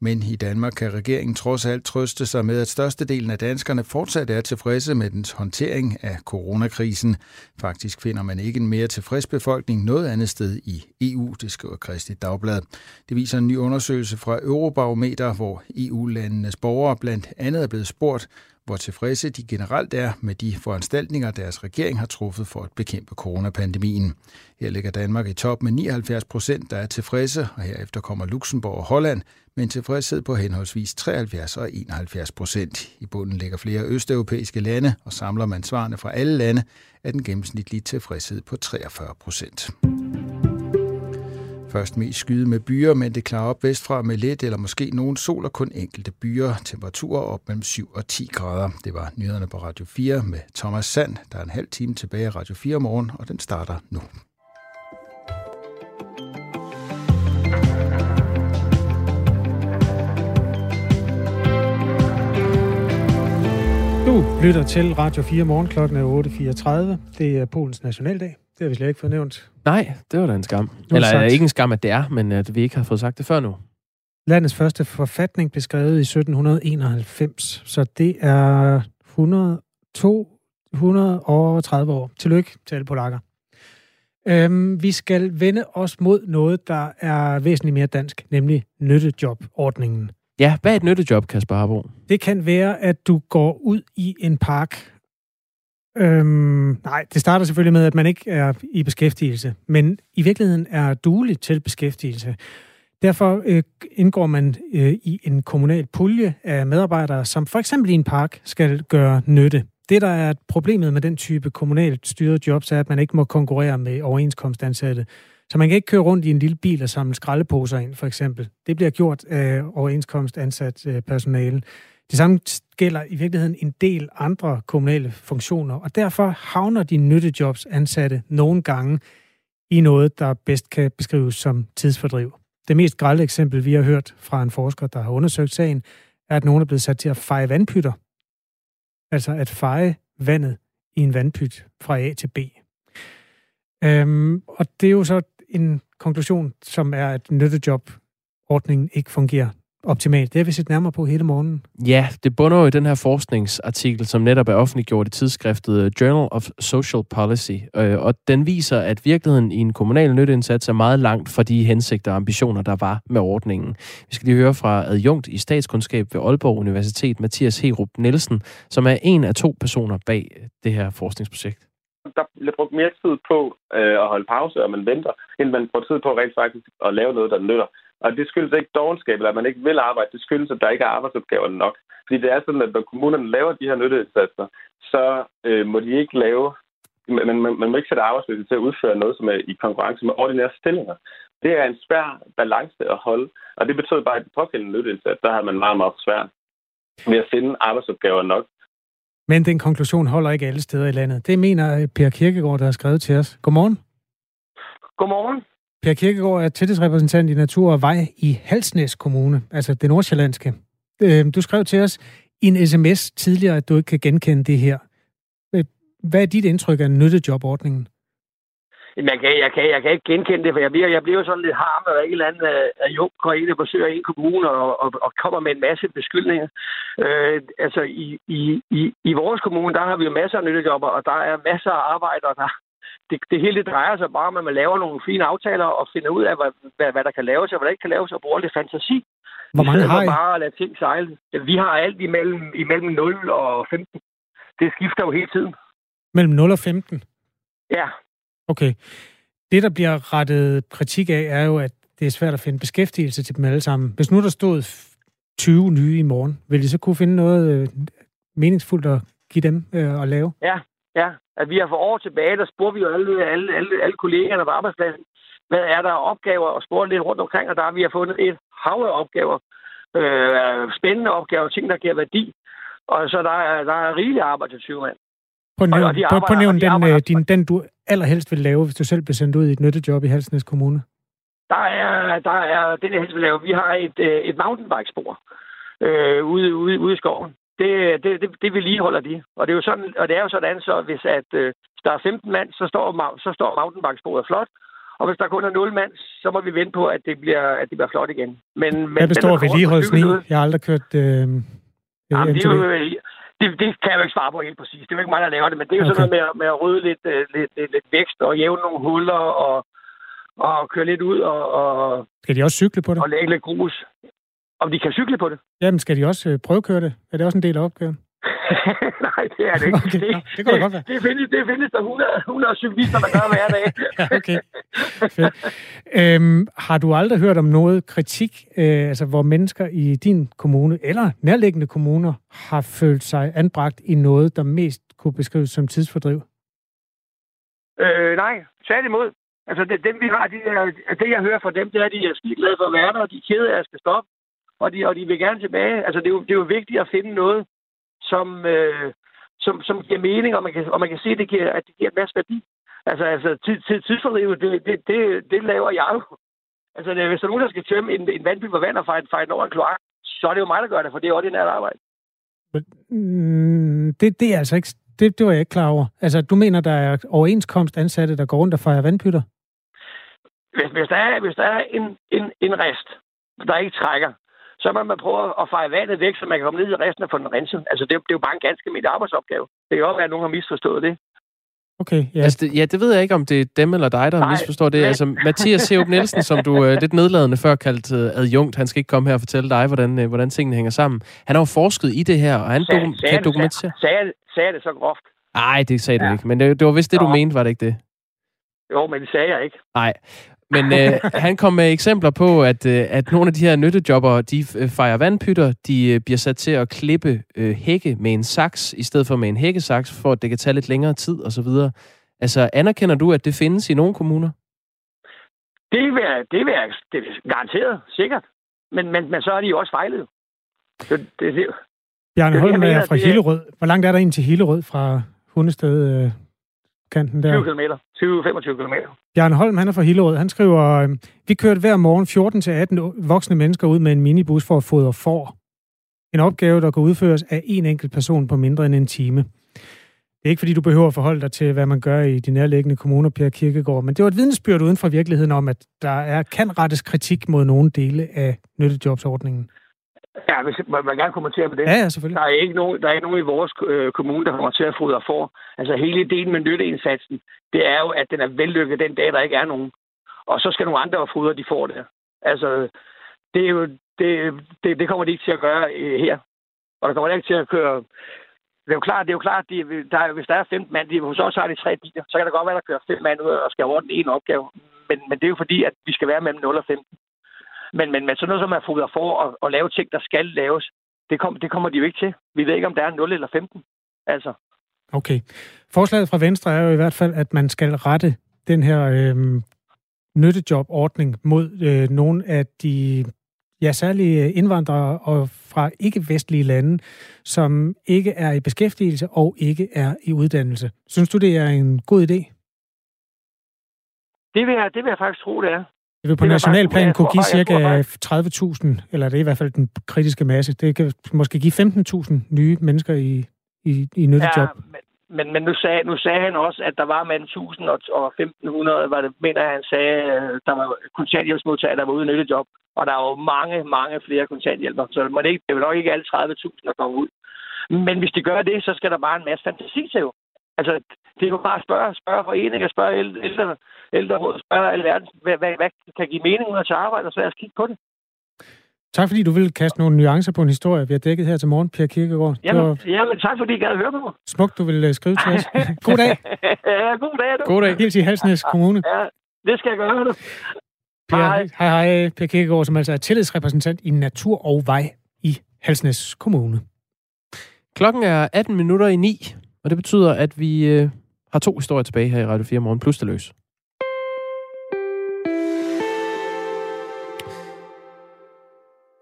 Men i Danmark kan regeringen trods alt trøste sig med, at størstedelen af danskerne fortsat er tilfredse med dens håndtering af coronakrisen. Faktisk finder man ikke en mere tilfreds befolkning noget andet sted i EU, det skriver Kristi Dagblad. Det viser en ny undersøgelse fra Eurobarometer, hvor EU-landenes borgere blandt andet er blevet spurgt, hvor tilfredse de generelt er med de foranstaltninger, deres regering har truffet for at bekæmpe coronapandemien. Her ligger Danmark i top med 79 procent, der er tilfredse, og herefter kommer Luxembourg og Holland med en tilfredshed på henholdsvis 73 og 71 procent. I bunden ligger flere østeuropæiske lande, og samler man svarene fra alle lande, er den gennemsnitlige tilfredshed på 43 procent. Først mest skyde med byer, men det klarer op vestfra med let eller måske nogen sol og kun enkelte byer. Temperaturer op mellem 7 og 10 grader. Det var nyhederne på Radio 4 med Thomas Sand. Der er en halv time tilbage af Radio 4 morgen, og den starter nu. Du lytter til Radio 4 morgen. Klokken er 8.34. Det er Polens nationaldag. Det har vi slet ikke fået nævnt. Nej, det var da en skam. Eller sagt. ikke en skam, at det er, men at vi ikke har fået sagt det før nu. Landets første forfatning blev skrevet i 1791, så det er 100, 230 år. Tillykke til alle polakker. Øhm, vi skal vende os mod noget, der er væsentligt mere dansk, nemlig nyttejobordningen. Ja, hvad er et nyttejob, Kasper Harbo? Det kan være, at du går ud i en park Øhm, nej, det starter selvfølgelig med, at man ikke er i beskæftigelse, men i virkeligheden er duelig til beskæftigelse. Derfor øh, indgår man øh, i en kommunal pulje af medarbejdere, som for eksempel i en park skal gøre nytte. Det, der er problemet med den type kommunalt styret jobs, er, at man ikke må konkurrere med overenskomstansatte. Så man kan ikke køre rundt i en lille bil og samle skraldeposer ind, for eksempel. Det bliver gjort af overenskomstansat øh, personale. Det samme gælder i virkeligheden en del andre kommunale funktioner, og derfor havner de nyttejobs ansatte nogle gange i noget, der bedst kan beskrives som tidsfordriv. Det mest grælde eksempel, vi har hørt fra en forsker, der har undersøgt sagen, er, at nogen er blevet sat til at feje vandpytter. Altså at feje vandet i en vandpyt fra A til B. Øhm, og det er jo så en konklusion, som er, at nyttejobordningen ikke fungerer optimalt. Det har vi set nærmere på hele morgenen. Ja, det bunder jo i den her forskningsartikel, som netop er offentliggjort i tidsskriftet Journal of Social Policy. Øh, og den viser, at virkeligheden i en kommunal nytteindsats er meget langt fra de hensigter og ambitioner, der var med ordningen. Vi skal lige høre fra adjunkt i statskundskab ved Aalborg Universitet, Mathias Herup Nielsen, som er en af to personer bag det her forskningsprojekt der bliver brugt mere tid på øh, at holde pause, og man venter, end man bruger tid på rent faktisk at lave noget, der nytter. Og det skyldes ikke dogenskab, eller at man ikke vil arbejde. Det skyldes, at der ikke er arbejdsopgaver nok. Fordi det er sådan, at når kommunerne laver de her nytteindsatser, så øh, må de ikke lave... Man, man, man må ikke sætte arbejdsløse til at udføre noget, som er i konkurrence med ordinære stillinger. Det er en svær balance at holde. Og det betyder bare, at det pågældende nytteindsats, der har man meget, meget svært ved at finde arbejdsopgaver nok. Men den konklusion holder ikke alle steder i landet. Det mener Per Kirkegaard, der har skrevet til os. Godmorgen. Godmorgen. Per Kirkegaard er tillidsrepræsentant i Natur og Vej i Halsnæs Kommune, altså det nordsjællandske. Øh, du skrev til os i en sms tidligere, at du ikke kan genkende det her. Øh, hvad er dit indtryk af nyttejobordningen? Jeg kan, jeg, kan, jeg kan ikke genkende det, for jeg bliver, jeg bliver sådan lidt harm af en eller anden øh, af jo, går ind og besøger en kommune og, og, og kommer med en masse beskyldninger. Øh, altså, i, i, i, i vores kommune, der har vi jo masser af nyttejobber, og der er masser af arbejdere, der, det, det hele drejer sig bare om, at man laver nogle fine aftaler og finder ud af, hvad, hvad, hvad der kan laves og hvad der ikke kan laves, og bruger lidt fantasi. Hvor mange har I? bare at lade ting sejle. Vi har alt imellem, imellem 0 og 15. Det skifter jo hele tiden. Mellem 0 og 15? Ja. Okay. Det, der bliver rettet kritik af, er jo, at det er svært at finde beskæftigelse til dem alle sammen. Hvis nu der stod 20 nye i morgen, vil I så kunne finde noget øh, meningsfuldt at give dem øh, at lave? Ja, ja at vi har for år tilbage, der spurgte vi jo alle, alle, alle, alle kollegerne på arbejdspladsen, hvad er der opgaver, og spurgte lidt rundt omkring, og der har vi har fundet et hav af opgaver, øh, spændende opgaver, ting, der giver værdi. Og så der er, der er rigelig arbejde til 20 mand. På nævn, og, og på, på nævn den, øh, din, den, du allerhelst vil lave, hvis du selv bliver sendt ud i et nyttejob i Halsnæs Kommune. Der er, der er den, jeg helst vil lave. Vi har et, øh, et mountainbike-spor øh, ude, ude, ude i skoven det, det, det, det vedligeholder de. Og det, er jo sådan, og det er jo sådan, så hvis at, øh, der er 15 mand, så står, så står mountainbikesporet flot. Og hvis der kun er 0 mand, så må vi vente på, at det bliver, at det bliver flot igen. Men, men, Hvad består vedligeholdelsen i? Jeg har aldrig kørt... Øh, Jamen, det, er jo, det, det kan jeg jo ikke svare på helt præcis. Det er jo ikke mig, der laver det, men det er jo okay. sådan noget med, med at rydde lidt, øh, lidt, lidt, lidt vækst og jævne nogle huller og, og køre lidt ud og, og... Skal de også cykle på det? Og lægge lidt grus. Om de kan cykle på det? Jamen, skal de også øh, prøvekøre det? Er det også en del af opgaven? *laughs* Nej, det er det ikke. Okay, det, det, det, godt være. Det, findes, det findes der 100, 100 cyklister, der gør hver dag. *laughs* okay, fedt. Øhm, har du aldrig hørt om noget kritik, øh, altså hvor mennesker i din kommune eller nærliggende kommuner har følt sig anbragt i noget, der mest kunne beskrives som tidsfordriv? Øh, nej, tværtimod. Altså, det, dem vi har, de det jeg hører fra dem, det er, at de er skide glade for at være der, og de er kede af at skal stoppe og de, og de vil gerne tilbage. Altså, det er jo, det er jo vigtigt at finde noget, som, øh, som, som giver mening, og man kan, og man kan se, at det giver, at det giver en masse værdi. Altså, altså tid, tid, tidsfordrivet, det, det, det, det laver jeg jo. Altså, hvis der er nogen, der skal tømme en, en vandpil for vand og fejre, fejre den over en kloak, så er det jo mig, der gør det, for det er ordinært arbejde. Men, mm, det, det er altså ikke... Det, det var jeg ikke klar over. Altså, du mener, der er overenskomst ansatte, der går rundt og fejrer vandpytter? Hvis, hvis, der er, hvis der er en, en, en rest, der ikke trækker, så må man prøve at fejre vandet væk, så man kan komme ned i resten og få den renset. Altså, det, er, det er jo bare en ganske almindelig arbejdsopgave. Det kan også være, at nogen har misforstået det. Okay, ja. Altså, det, ja, det ved jeg ikke, om det er dem eller dig, der Nej, misforstår det. Men... Altså, Mathias Seup Nielsen, som du uh, lidt nedladende før kaldt uh, adjunkt, han skal ikke komme her og fortælle dig, hvordan, uh, hvordan tingene hænger sammen. Han har jo forsket i det her, og han sagde, dokum- sagde kan dokumentere... Sagde, sagde, sagde det så groft? Nej, det sagde du ja. ikke. Men det, det var vist det, Nå. du mente, var det ikke det? Jo, men det sagde jeg ikke. Nej. Men øh, han kom med eksempler på, at, øh, at nogle af de her nyttejobber, de øh, fejrer vandpytter, de øh, bliver sat til at klippe øh, hække med en saks, i stedet for med en hækkesaks, for at det kan tage lidt længere tid osv. Altså, anerkender du, at det findes i nogle kommuner? Det vil jeg, det vil jeg det er garanteret, sikkert. Men, men, men så er de jo også fejlet. Det, det, det, Bjarne Holm er fra Hillerød. Hvor langt er der ind til Hillerød fra Hundested? Kanten der? 20 km. 20-25 km. Bjarne Holm, han er fra Hillerød. Han skriver, øh, vi kørte hver morgen 14-18 voksne mennesker ud med en minibus for at fodre får. En opgave, der kan udføres af en enkelt person på mindre end en time. Det er ikke, fordi du behøver at forholde dig til, hvad man gør i de nærliggende kommuner, Per Kirkegaard, men det var et vidensbyrd uden for virkeligheden om, at der er, kan rettes kritik mod nogle dele af nyttejobsordningen. Ja, hvis man vil gerne kommentere på det. Ja, ja, selvfølgelig. Der er ikke nogen, der er ikke nogen i vores øh, kommune, der kommer til at fodre for. Altså hele ideen med nytteindsatsen, det er jo, at den er vellykket den dag, der ikke er nogen. Og så skal nogle andre fodre, de får det. Altså, det er jo, det, det, det kommer de ikke til at gøre øh, her. Og der kommer ikke til at køre det er jo klart, det er jo klart de, der, hvis der er fem mand, de, hos os har de tre biler, så kan det godt være, der kører fem mand ud og skal ordne en opgave. Men, men det er jo fordi, at vi skal være mellem 0 og 15. Men, men, men sådan noget som at fodre for at, at lave ting, der skal laves, det, kom, det kommer de jo ikke til. Vi ved ikke, om der er 0 eller 15. Altså. Okay. Forslaget fra Venstre er jo i hvert fald, at man skal rette den her øh, nyttejobordning mod øh, nogle af de ja, særlige indvandrere og fra ikke-vestlige lande, som ikke er i beskæftigelse og ikke er i uddannelse. Synes du, det er en god idé? Det vil jeg, det vil jeg faktisk tro, det er. Det vil på nationalplan kunne give cirka 30.000, eller det er i hvert fald den kritiske masse. Det kan måske give 15.000 nye mennesker i, i, i nyttejob. Ja, men, men, men nu, sagde, nu sagde han også, at der var mellem 1.000 og, og 1.500, var det, mener han sagde, der var kontanthjælpsmodtagere, der var ude i nyttejob. Og der er jo mange, mange flere kontanthjælper, så det, må det, ikke, det er jo nok ikke alle 30.000, der kommer ud. Men hvis de gør det, så skal der bare en masse fantasi til jo. Altså, det er jo bare at spørge, spørge foreninger, spørge ældre, ældre råd, spørge alle verden, hvad, hvad, hvad kan give mening ud af til arbejde, og så lad os kigge på det. Tak fordi du vil kaste nogle nuancer på en historie, vi har dækket her til morgen, Per Kirkegaard. Jamen, var... jamen tak fordi I gad høre på mig. Smukt, du vil uh, skrive til os. *laughs* god dag. ja, god dag. Du. God dag. Helt i Halsnæs Kommune. Ja, det skal jeg gøre. Du. Per, hej. Hej, hej. Per Kirkegaard, som altså er tillidsrepræsentant i Natur og Vej i Halsnæs Kommune. Klokken er 18 minutter i 9, og det betyder, at vi øh, har to historier tilbage her i Radio 4 morgen, plus det løs.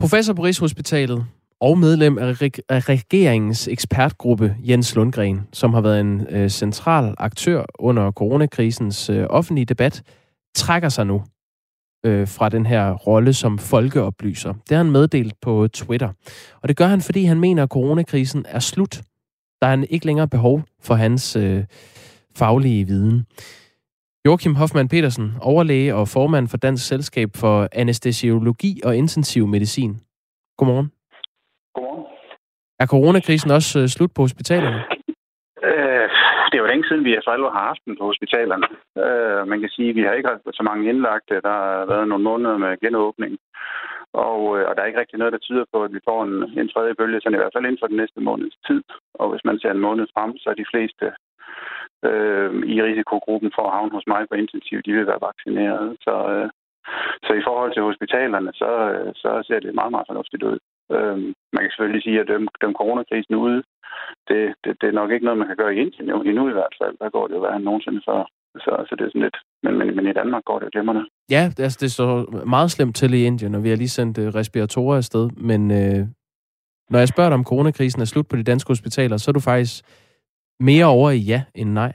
Professor på Rigshospitalet og medlem af, reg- af regeringens ekspertgruppe Jens Lundgren, som har været en øh, central aktør under coronakrisens øh, offentlige debat, trækker sig nu øh, fra den her rolle som folkeoplyser. Det har han meddelt på Twitter. Og det gør han, fordi han mener, at coronakrisen er slut. Der er ikke længere behov for hans øh, faglige viden. Joachim Hoffmann Petersen, overlæge og formand for Dansk Selskab for Anestesiologi og Intensiv Medicin. Godmorgen. Godmorgen. Er coronakrisen også øh, slut på hospitalerne? Øh, det er jo længe siden, vi for alvor har haft den på hospitalerne. Øh, man kan sige, at vi har ikke haft så mange indlagte. Der har været nogle måneder med genåbning. Og, øh, og der er ikke rigtig noget, der tyder på, at vi får en, en tredje bølge, sådan i hvert fald inden for den næste måneds tid. Og hvis man ser en måned frem, så er de fleste øh, i risikogruppen for at havne hos mig på intensiv, de vil være vaccineret. Så, øh, så i forhold til hospitalerne, så, øh, så ser det meget, meget fornuftigt ud. Øh, man kan selvfølgelig sige, at dem, dem coronakrisen ude, det, det, det er nok ikke noget, man kan gøre i Indien endnu i hvert fald. Der går det jo værre end nogensinde før. Så, så det er sådan lidt... Men, men, men i Danmark går det jo glimrende. Ja, altså, det står meget slemt til i Indien, og vi har lige sendt uh, respiratorer afsted. Men øh, når jeg spørger dig, om coronakrisen er slut på de danske hospitaler, så er du faktisk mere over i ja end nej.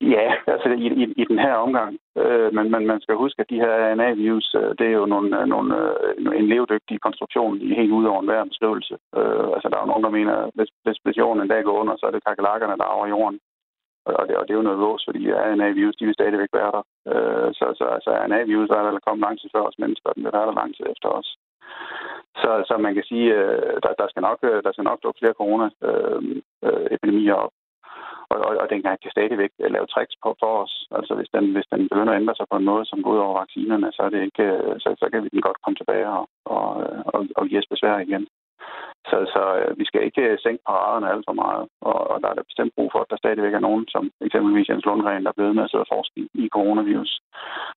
Ja, altså i, i, i den her omgang. Øh, men, men man skal huske, at de her RNA-virus, øh, det er jo nogle, nogle, øh, en levedygtig konstruktion i helt ud over enhver beskrivelse. Øh, altså der er jo nogen, der mener, at hvis, hvis, hvis jorden en dag går under, så er det kakelakkerne, der er over jorden. Og det, og det er jo noget vås, fordi RNA-virus, de vil stadigvæk være der. Øh, så, så altså, RNA-virus er der kommet lang tid før os mennesker, og den vil være der lang tid efter os. Så, så man kan sige, øh, der, der, skal nok, øh, der skal nok dukke flere corona-epidemier øh, øh op. Og, og, og den kan stadigvæk øh, lave tricks på for os. Altså hvis den, hvis den begynder at ændre sig på en måde, som går ud over vaccinerne, så, er det ikke, så, så kan vi den godt komme tilbage og, og, og, og give os besvær igen. Så, så øh, vi skal ikke sænke paraderne alt for meget, og, og der er der bestemt brug for, at der stadigvæk er nogen, som eksempelvis Jens Lundgren, der er blevet med at sidde og forske i coronavirus,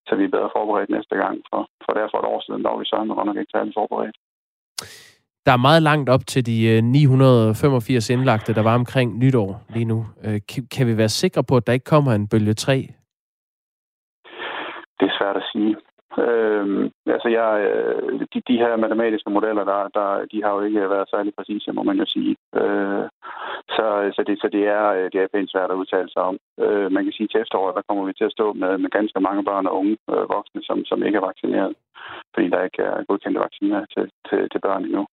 så vi er bedre forberedt næste gang. For, for derfor et år siden, der var vi så godt nok ikke særlig forberedt. Der er meget langt op til de 985 indlagte, der var omkring nytår lige nu. Kan vi være sikre på, at der ikke kommer en bølge 3 det er svært at sige. Øh, altså jeg, øh, de, de her matematiske modeller, der, der, de har jo ikke været særlig præcise, må man jo sige. Øh, så, så, det, så det, er, øh, det er pænt svært at udtale sig om. Øh, man kan sige, at til efteråret, der kommer vi til at stå med, med ganske mange børn og unge øh, voksne, som, som ikke er vaccineret, fordi der ikke er godkendte vacciner til, til, til børn endnu.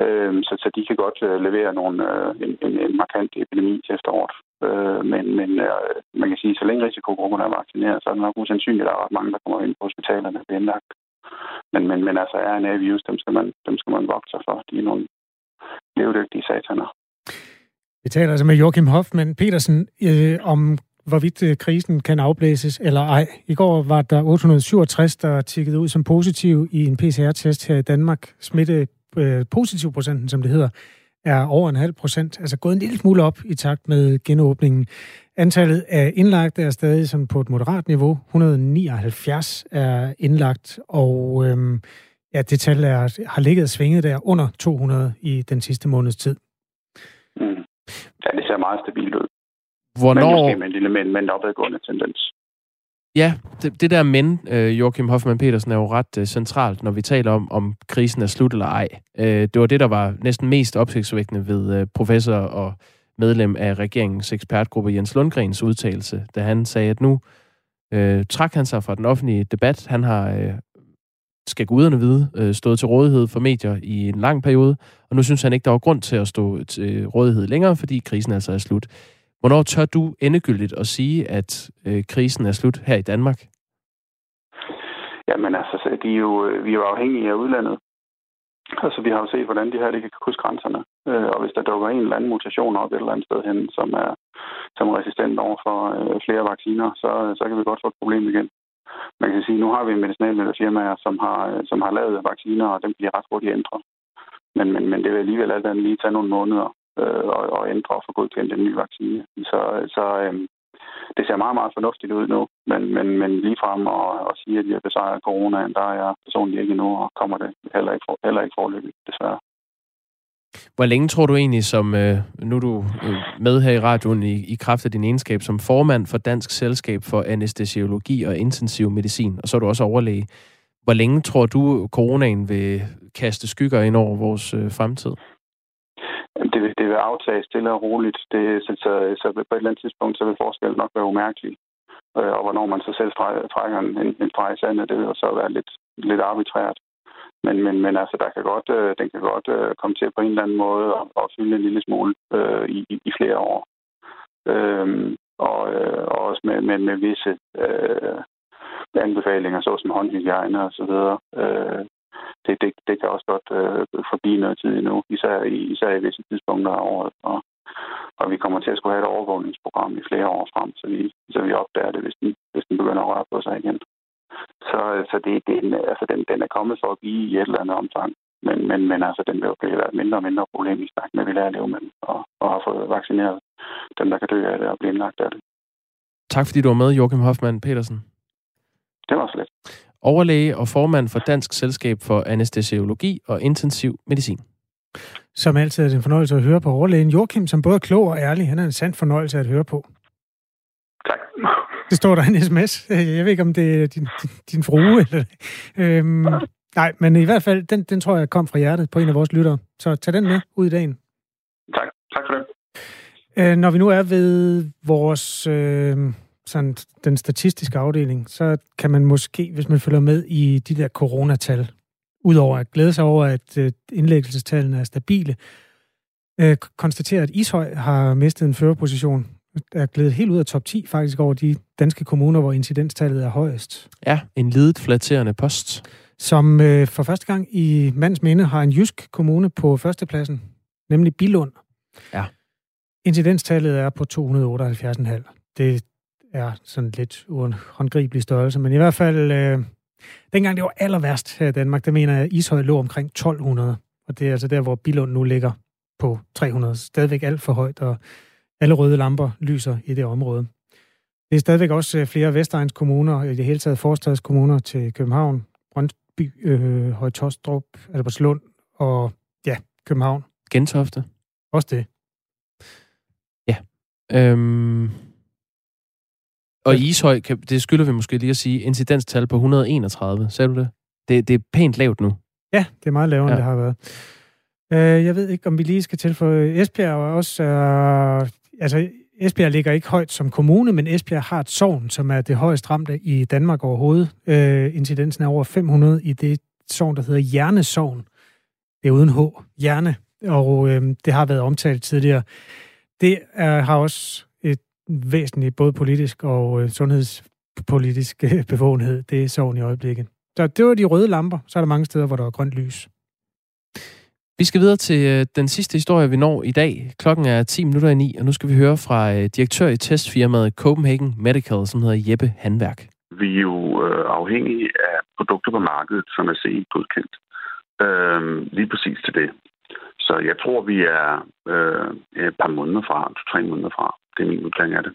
Øh, så, så de kan godt øh, levere nogle, øh, en, en, en markant epidemi til efteråret. Øh, men men øh, man kan sige, at så længe risikogrupperne er vaccineret, så er det nok usandsynligt, at der er ret mange, der kommer ind på hospitalerne og bliver indlagt. Men, men, men altså RNA-virus, dem skal, man, dem skal man vokse sig for. De er nogle levedygtige sataner. Vi taler altså med Joachim Hoffmann Petersen øh, om hvorvidt øh, krisen kan afblæses eller ej. I går var der 867, der tikkede ud som positiv i en PCR-test her i Danmark. Smitte øh, positiv procenten, som det hedder, er over en halv procent, altså gået en lille smule op i takt med genåbningen. Antallet af indlagte er stadig sådan på et moderat niveau. 179 er indlagt, og øhm, ja, det tal er, har ligget og svinget der under 200 i den sidste måneds tid. Mm. Ja, det ser meget stabilt ud. Hvornår... Men måske med en lille men, men opadgående tendens. Ja, det, det der men, øh, Joachim Hoffmann Petersen, er jo ret øh, centralt, når vi taler om, om krisen er slut eller ej. Øh, det var det, der var næsten mest opsigtsvækkende ved øh, professor og medlem af regeringens ekspertgruppe Jens Lundgrens udtalelse, da han sagde, at nu øh, trak han sig fra den offentlige debat. Han har, øh, skal guderne vide, øh, stået til rådighed for medier i en lang periode, og nu synes han ikke, der var grund til at stå til rådighed længere, fordi krisen altså er slut. Hvornår tør du endegyldigt at sige, at øh, krisen er slut her i Danmark? Jamen altså, de er jo, øh, vi er jo afhængige af udlandet. Altså, vi har jo set, hvordan de her ikke kan krydse grænserne. Øh, og hvis der dukker en eller anden mutation op et eller andet sted hen, som er, som er resistent over for øh, flere vacciner, så, øh, så kan vi godt få et problem igen. Man kan sige, at nu har vi medicinalmiddelfirmaer, som har, øh, som har lavet vacciner, og dem bliver ret hurtigt ændret. Men, men, men det vil alligevel alt andet lige tage nogle måneder øh, og, og ændre og få godkendt en ny vaccine. Så, så øh, det ser meget, meget fornuftigt ud nu, men, men, men lige frem og, og sige, at vi har besejret coronaen, der er jeg personligt ikke endnu, og kommer det heller ikke, for, heller ikke forløbigt, desværre. Hvor længe tror du egentlig, som øh, nu er du øh, med her i radioen i, i kraft af din egenskab som formand for Dansk Selskab for Anestesiologi og Intensiv Medicin, og så er du også overlæge. Hvor længe tror du, coronaen vil kaste skygger ind over vores øh, fremtid? det, vil, det vil aftage stille og roligt. Det, så, så, så på et eller andet tidspunkt, så vil forskellen nok være umærkelig. Øh, og hvornår man så selv trækker en, en, en streg i sandet, det vil så være lidt, lidt arbitrært. Men, men, men altså, der kan godt, øh, den kan godt øh, komme til på en eller anden måde og, og fylde en lille smule øh, i, i flere år. Øh, og, øh, og også med, med, med visse øh, anbefalinger, såsom håndhygiejne og så videre. Øh, også godt øh, forbi noget tid endnu, især i, især i visse tidspunkter af året. Og, og vi kommer til at skulle have et overvågningsprogram i flere år frem, så vi, så vi opdager det, hvis den, hvis den begynder at røre på sig igen. Så, så det, det, altså, den, den er kommet for at blive i et eller andet omfang. Men, men, men altså, den vil jo blive et mindre og mindre problem i snak med, vi lærer at leve med og, og har fået vaccineret dem, der kan dø af det og blive indlagt af det. Tak fordi du var med, Joachim Hoffmann Petersen. Det var slet overlæge og formand for Dansk Selskab for Anestesiologi og Intensiv Medicin. Som altid er det en fornøjelse at høre på overlægen Joachim, som både er klog og ærlig. Han er en sand fornøjelse at høre på. Tak. Det står der en sms. Jeg ved ikke, om det er din, din, din frue. Eller, øhm, nej, men i hvert fald, den, den tror jeg kom fra hjertet på en af vores lyttere. Så tag den med ud i dagen. Tak. Tak for det. Øh, når vi nu er ved vores øh, sådan den statistiske afdeling, så kan man måske, hvis man følger med i de der coronatal, udover at glæde sig over, at øh, indlæggelsestallene er stabile, øh, konstatere, at Ishøj har mistet en førerposition, er glædet helt ud af top 10 faktisk over de danske kommuner, hvor incidenstallet er højest. Ja, en lidet flatterende post. Som øh, for første gang i mands minde har en jysk kommune på førstepladsen, nemlig Bilund. Ja. Incidenstallet er på 278,5. Det er sådan lidt uhåndgribelig størrelse, men i hvert fald, øh, dengang det var aller værst her i Danmark, der mener jeg, at Ishøj lå omkring 1200. Og det er altså der, hvor Bilund nu ligger på 300. Stadigvæk alt for højt, og alle røde lamper lyser i det område. Det er stadigvæk også øh, flere Vestegns kommuner, i det hele taget forstadskommuner til København, Brøndby, øh, Højtostrup, Albertslund og ja, København. Gentofte. Også det. Ja. Øhm, og Ishøj, kan, det skylder vi måske lige at sige, incidenstal på 131. Sagde du det? Det, det er pænt lavt nu. Ja, det er meget lavere, ja. end det har været. Øh, jeg ved ikke, om vi lige skal tilføje Esbjerg og også... Øh, altså, Esbjerg ligger ikke højt som kommune, men Esbjerg har et sovn, som er det højest ramte i Danmark overhovedet. Øh, incidensen er over 500 i det sovn, der hedder Hjernesovn. Det er uden H. Hjerne. Og øh, det har været omtalt tidligere. Det er, har også væsentligt både politisk og øh, sundhedspolitisk øh, bevågenhed. Det er sovn i øjeblikket. Så det var de røde lamper. Så er der mange steder, hvor der er grønt lys. Vi skal videre til øh, den sidste historie, vi når i dag. Klokken er 10 minutter i 9, og nu skal vi høre fra øh, direktør i testfirmaet Copenhagen Medical, som hedder Jeppe Handværk. Vi er jo øh, afhængige af produkter på markedet, som er CE-godkendt. Øh, lige præcis til det. Så jeg tror, vi er øh, et par måneder fra, to-tre måneder fra. Det er min udklæring af det.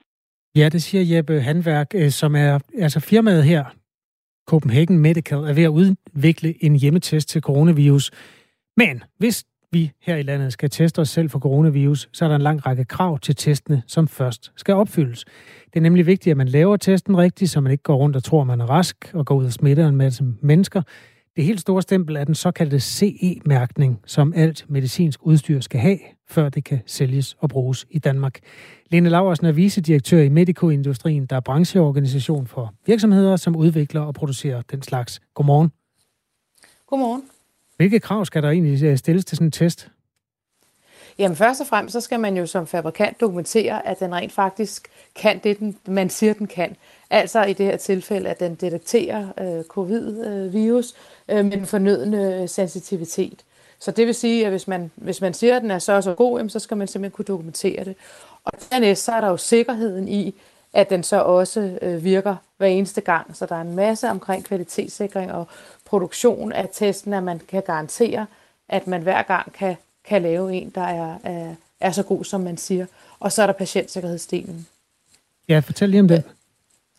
Ja, det siger Jeppe Handværk, øh, som er altså firmaet her, Copenhagen Medical, er ved at udvikle en hjemmetest til coronavirus. Men hvis vi her i landet skal teste os selv for coronavirus, så er der en lang række krav til testene, som først skal opfyldes. Det er nemlig vigtigt, at man laver testen rigtigt, så man ikke går rundt og tror, man er rask og går ud og smitter en masse mennesker. Det helt store stempel er den såkaldte CE-mærkning, som alt medicinsk udstyr skal have, før det kan sælges og bruges i Danmark. Lene Laversen er vicedirektør i Medico-industrien, der er brancheorganisation for virksomheder, som udvikler og producerer den slags. Godmorgen. Godmorgen. Hvilke krav skal der egentlig øh, stilles til sådan en test? Jamen først og fremmest, så skal man jo som fabrikant dokumentere, at den rent faktisk kan det, den, man siger, den kan. Altså i det her tilfælde, at den detekterer øh, covid-virus øh, med den fornødende sensitivitet. Så det vil sige, at hvis man, hvis man siger, at den er så og så god, jamen, så skal man simpelthen kunne dokumentere det. Og dernæst så er der jo sikkerheden i, at den så også øh, virker hver eneste gang. Så der er en masse omkring kvalitetssikring og produktion af testen, at man kan garantere, at man hver gang kan, kan lave en, der er, er, er så god, som man siger. Og så er der patientsikkerhedsdelen. Ja, fortæl lige om det.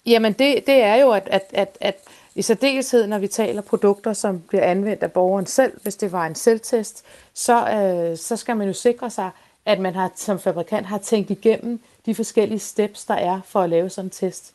Jamen, det, det er jo, at, at, at, at i særdeleshed, når vi taler produkter, som bliver anvendt af borgeren selv, hvis det var en selvtest, så, øh, så skal man jo sikre sig, at man har, som fabrikant har tænkt igennem de forskellige steps, der er for at lave sådan en test.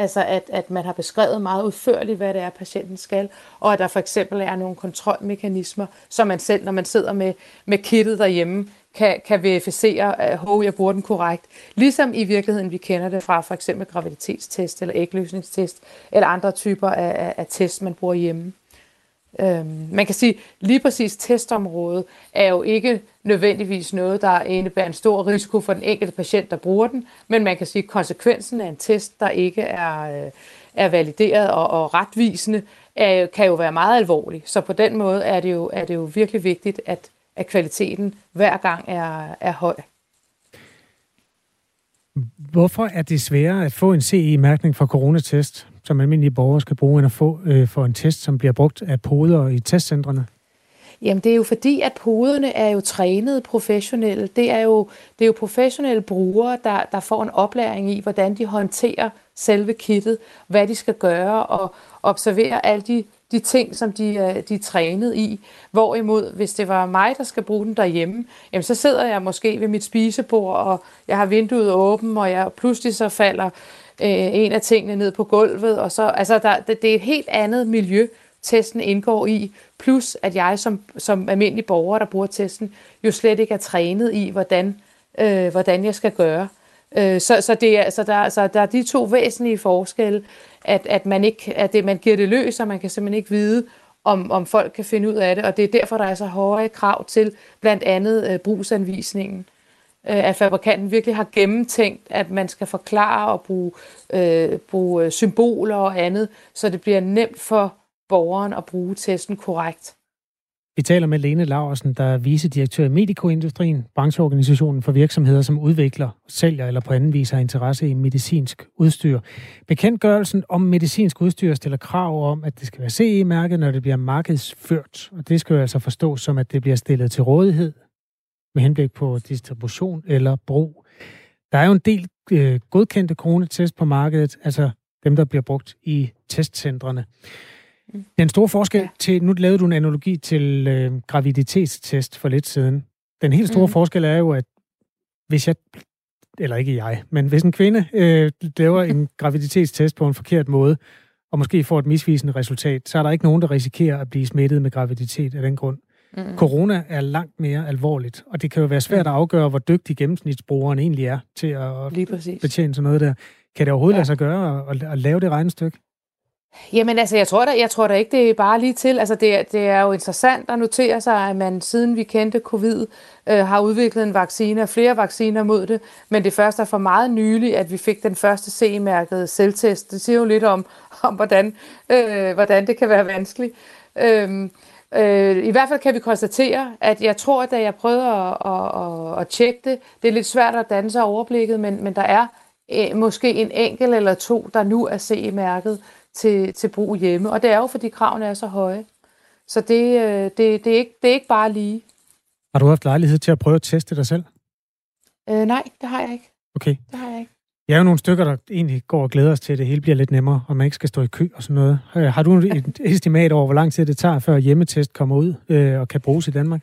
Altså at, at man har beskrevet meget udførligt, hvad det er, patienten skal, og at der for eksempel er nogle kontrolmekanismer, som man selv, når man sidder med, med kittet derhjemme, kan, kan verificere, at oh, jeg bruger den korrekt. Ligesom i virkeligheden, vi kender det fra for eksempel graviditetstest eller ægløsningstest, eller andre typer af, af, af test, man bruger hjemme. Øhm, man kan sige, lige præcis testområdet er jo ikke nødvendigvis noget, der indebærer en stor risiko for den enkelte patient, der bruger den, men man kan sige, at konsekvensen af en test, der ikke er, øh, er valideret og, og retvisende, er, kan jo være meget alvorlig. Så på den måde er det jo, er det jo virkelig vigtigt, at, at kvaliteten hver gang er, er høj. Hvorfor er det sværere at få en CE-mærkning for coronatest, som almindelige borgere skal bruge, end at få øh, for en test, som bliver brugt af poder i testcentrene? Jamen det er jo fordi, at poderne er jo trænet professionelle. Det er jo, det er jo professionelle brugere, der, der får en oplæring i, hvordan de håndterer selve kittet, hvad de skal gøre og observere alle de, de ting, som de, øh, de er trænet i. Hvorimod, hvis det var mig, der skal bruge den derhjemme, jamen så sidder jeg måske ved mit spisebord, og jeg har vinduet åbent, og jeg pludselig så falder øh, en af tingene ned på gulvet. Og så, altså der, det, det er et helt andet miljø, testen indgår i, plus at jeg som, som almindelig borger, der bruger testen, jo slet ikke er trænet i, hvordan, øh, hvordan jeg skal gøre. Øh, så, så, det er, så, der, så der er de to væsentlige forskelle, at, at, man ikke, at det, man giver det løs, og man kan simpelthen ikke vide, om, om folk kan finde ud af det, og det er derfor, der er så høje krav til blandt andet øh, brugsanvisningen. Øh, at fabrikanten virkelig har gennemtænkt, at man skal forklare og bruge, øh, bruge øh, symboler og andet, så det bliver nemt for borgeren at bruge testen korrekt. Vi taler med Lene Laversen, der er vicedirektør i Medicoindustrien, brancheorganisationen for virksomheder, som udvikler, sælger eller på anden vis har interesse i medicinsk udstyr. Bekendtgørelsen om medicinsk udstyr stiller krav om, at det skal være CE-mærket, når det bliver markedsført. Og det skal jo altså forstås som, at det bliver stillet til rådighed med henblik på distribution eller brug. Der er jo en del øh, godkendte coronatest på markedet, altså dem, der bliver brugt i testcentrene. Den store forskel til, nu lavede du en analogi til øh, graviditetstest for lidt siden. Den helt store mm. forskel er jo, at hvis jeg, eller ikke jeg, men hvis en kvinde øh, laver en *laughs* graviditetstest på en forkert måde, og måske får et misvisende resultat, så er der ikke nogen, der risikerer at blive smittet med graviditet af den grund. Mm. Corona er langt mere alvorligt, og det kan jo være svært at afgøre, hvor dygtig gennemsnitsbrugeren egentlig er til at betjene sådan noget der. Kan det overhovedet ja. lade sig gøre at, at lave det regnestykke? Jamen altså, jeg tror da, jeg tror da ikke, det er bare lige til. Altså, det, det er jo interessant at notere sig, at man siden vi kendte covid, øh, har udviklet en vaccine og flere vacciner mod det. Men det første er for meget nylig, at vi fik den første CE-mærkede selvtest. Det siger jo lidt om, om hvordan, øh, hvordan det kan være vanskeligt. Øh, Øh, I hvert fald kan vi konstatere, at jeg tror, at da jeg prøvede at, at, at, at tjekke det, det er lidt svært at danne sig overblikket, men, men der er øh, måske en enkelt eller to, der nu er CE-mærket til, til brug hjemme. Og det er jo, fordi kravene er så høje. Så det, øh, det, det, er, ikke, det er ikke bare lige. Har du haft lejlighed til at prøve at teste dig selv? Øh, nej, det har jeg ikke. Okay. Det har jeg ikke. Jeg er jo nogle stykker, der egentlig går og glæder os til, at det hele bliver lidt nemmere, og man ikke skal stå i kø og sådan noget. Øh, har du et estimat over, hvor lang tid det tager, før hjemmetest kommer ud øh, og kan bruges i Danmark?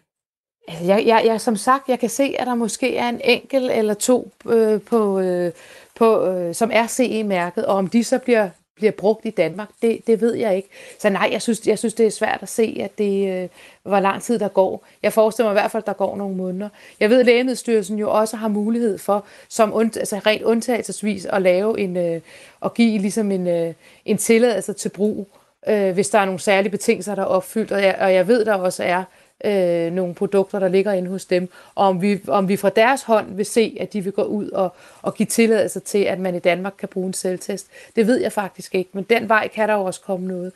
Altså, jeg, jeg, jeg, som sagt, jeg kan se, at der måske er en enkel eller to, øh, på, øh, på, øh, som er CE-mærket, og om de så bliver bliver brugt i Danmark, det, det ved jeg ikke. Så nej, jeg synes, jeg synes, det er svært at se, at det, øh, hvor lang tid der går. Jeg forestiller mig i hvert fald, at der går nogle måneder. Jeg ved, at Lægemiddelstyrelsen jo også har mulighed for, som und, altså rent undtagelsesvis, at lave en, øh, og give ligesom en, øh, en tilladelse til brug, øh, hvis der er nogle særlige betingelser, der er opfyldt. Og jeg, og jeg ved, der også er øh, nogle produkter, der ligger inde hos dem, og om vi, om vi fra deres hånd vil se, at de vil gå ud og, og give tilladelse til, at man i Danmark kan bruge en selvtest. Det ved jeg faktisk ikke, men den vej kan der jo også komme noget.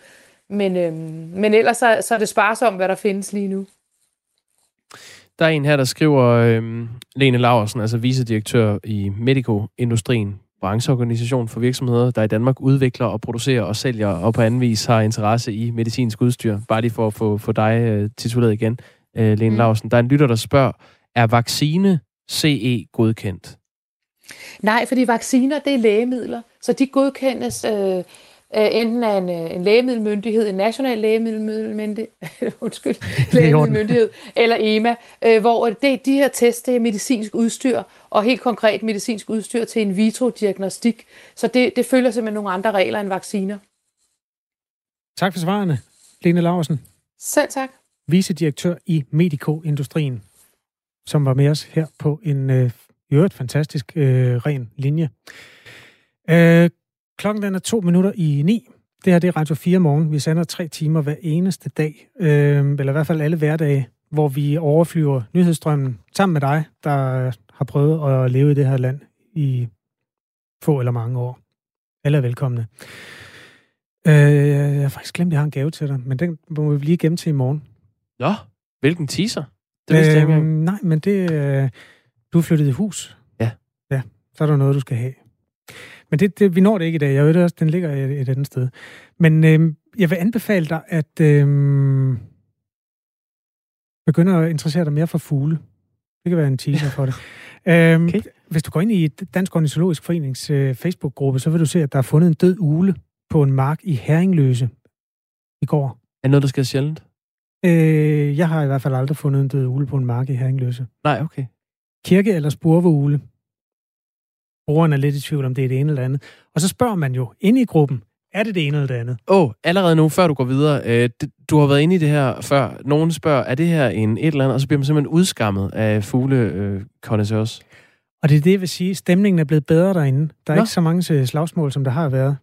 Men, øh, men ellers så, så er det sparsomt, hvad der findes lige nu. Der er en her, der skriver, øh, Lene Laversen, altså vicedirektør i Medico-industrien, brancheorganisation for virksomheder, der i Danmark udvikler og producerer og sælger og på anden vis har interesse i medicinsk udstyr. Bare lige for at få, få dig uh, tituleret igen, uh, Lene mm. Lausen. Der er en lytter, der spørger, er vaccine CE godkendt? Nej, fordi vacciner, det er lægemidler, så de godkendes øh, øh, enten af en, øh, en lægemiddelmyndighed, en national lægemiddelmyndighed, *laughs* undskyld, *laughs* lægemiddelmyndighed, eller EMA, øh, hvor det, de her tests, det er medicinsk udstyr, og helt konkret medicinsk udstyr til in vitro-diagnostik. Så det, det følger simpelthen nogle andre regler end vacciner. Tak for svarene, Lene Larsen. Selv tak. Vicedirektør i Medico-industrien, som var med os her på en øh, øvrigt fantastisk øh, ren linje. Øh, Klokken den er to minutter i ni. Det her det er Radio 4 morgen. Vi sender tre timer hver eneste dag, øh, eller i hvert fald alle hverdage, hvor vi overflyver nyhedsstrømmen sammen med dig, der har prøvet at leve i det her land i få eller mange år. Alle er velkomne. Øh, jeg har faktisk glemt, at jeg har en gave til dig, men den må vi lige gemme til i morgen. Nå, hvilken teaser? Det vidste øh, jeg ikke. Øhm, nej, men det... Øh, du er flyttet i hus. Ja. Ja, så er der noget, du skal have. Men det, det, vi når det ikke i dag. Jeg ved det også, den ligger et, et andet sted. Men øh, jeg vil anbefale dig at øh, begynde at interessere dig mere for fugle. Det kan være en teaser for det. *laughs* Øhm, okay. Hvis du går ind i Dansk Ornitologisk Forenings øh, Facebook-gruppe, så vil du se, at der er fundet en død ule på en mark i Herringløse i går. Er noget, der sker sjældent? Øh, jeg har i hvert fald aldrig fundet en død ule på en mark i Herringløse. Nej, okay. Kirke- eller spurveugle brugeren er lidt i tvivl om, det er det ene eller andet. Og så spørger man jo inde i gruppen, er det det ene eller det andet? Åh, oh, allerede nu, før du går videre. Øh, du har været inde i det her før. Nogen spørger, er det her en et eller andet? Og så bliver man simpelthen udskammet af fugle øh, Og det er det, jeg vil sige. Stemningen er blevet bedre derinde. Der er Nå. ikke så mange øh, slagsmål, som der har været.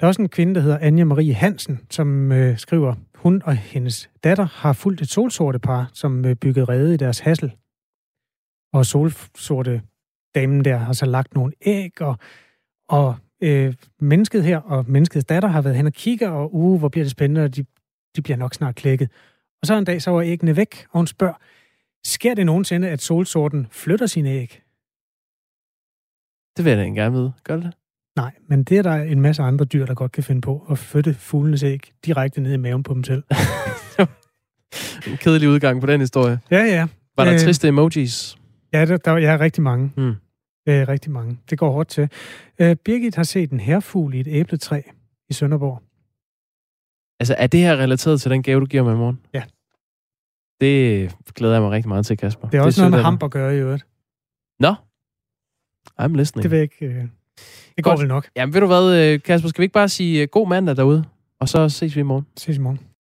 Der er også en kvinde, der hedder Anja Marie Hansen, som øh, skriver, hun og hendes datter har fulgt et solsorte par, som øh, byggede rede i deres hassel. Og solsorte damen der har så lagt nogle æg, og, og øh, mennesket her og menneskets datter har været hen og kigger, og uh, hvor bliver det spændende, og de, de bliver nok snart klækket. Og så en dag, så var æggene væk, og hun spørger, sker det nogensinde, at solsorten flytter sine æg? Det vil jeg da gerne vide. Gør det det? Nej, men det er der en masse andre dyr, der godt kan finde på, at flytte fuglenes æg direkte ned i maven på dem selv. *laughs* En kedelig udgang på den historie. Ja, ja. Var der Øh, triste emojis? Ja, der, der ja, rigtig mange. Mm. Øh, rigtig mange. Det går hårdt til. Øh, Birgit har set en herfugl i et æbletræ i Sønderborg. Altså, er det her relateret til den gave, du giver mig i morgen? Ja. Det glæder jeg mig rigtig meget til, Kasper. Det er også noget med hamp at gøre i øvrigt. Nå. I'm listening. Det vil jeg ikke... Øh, det går Godt. vel nok. Jamen, ved du hvad, øh, Kasper, skal vi ikke bare sige øh, god mandag derude? Og så ses vi i morgen. Ses i morgen.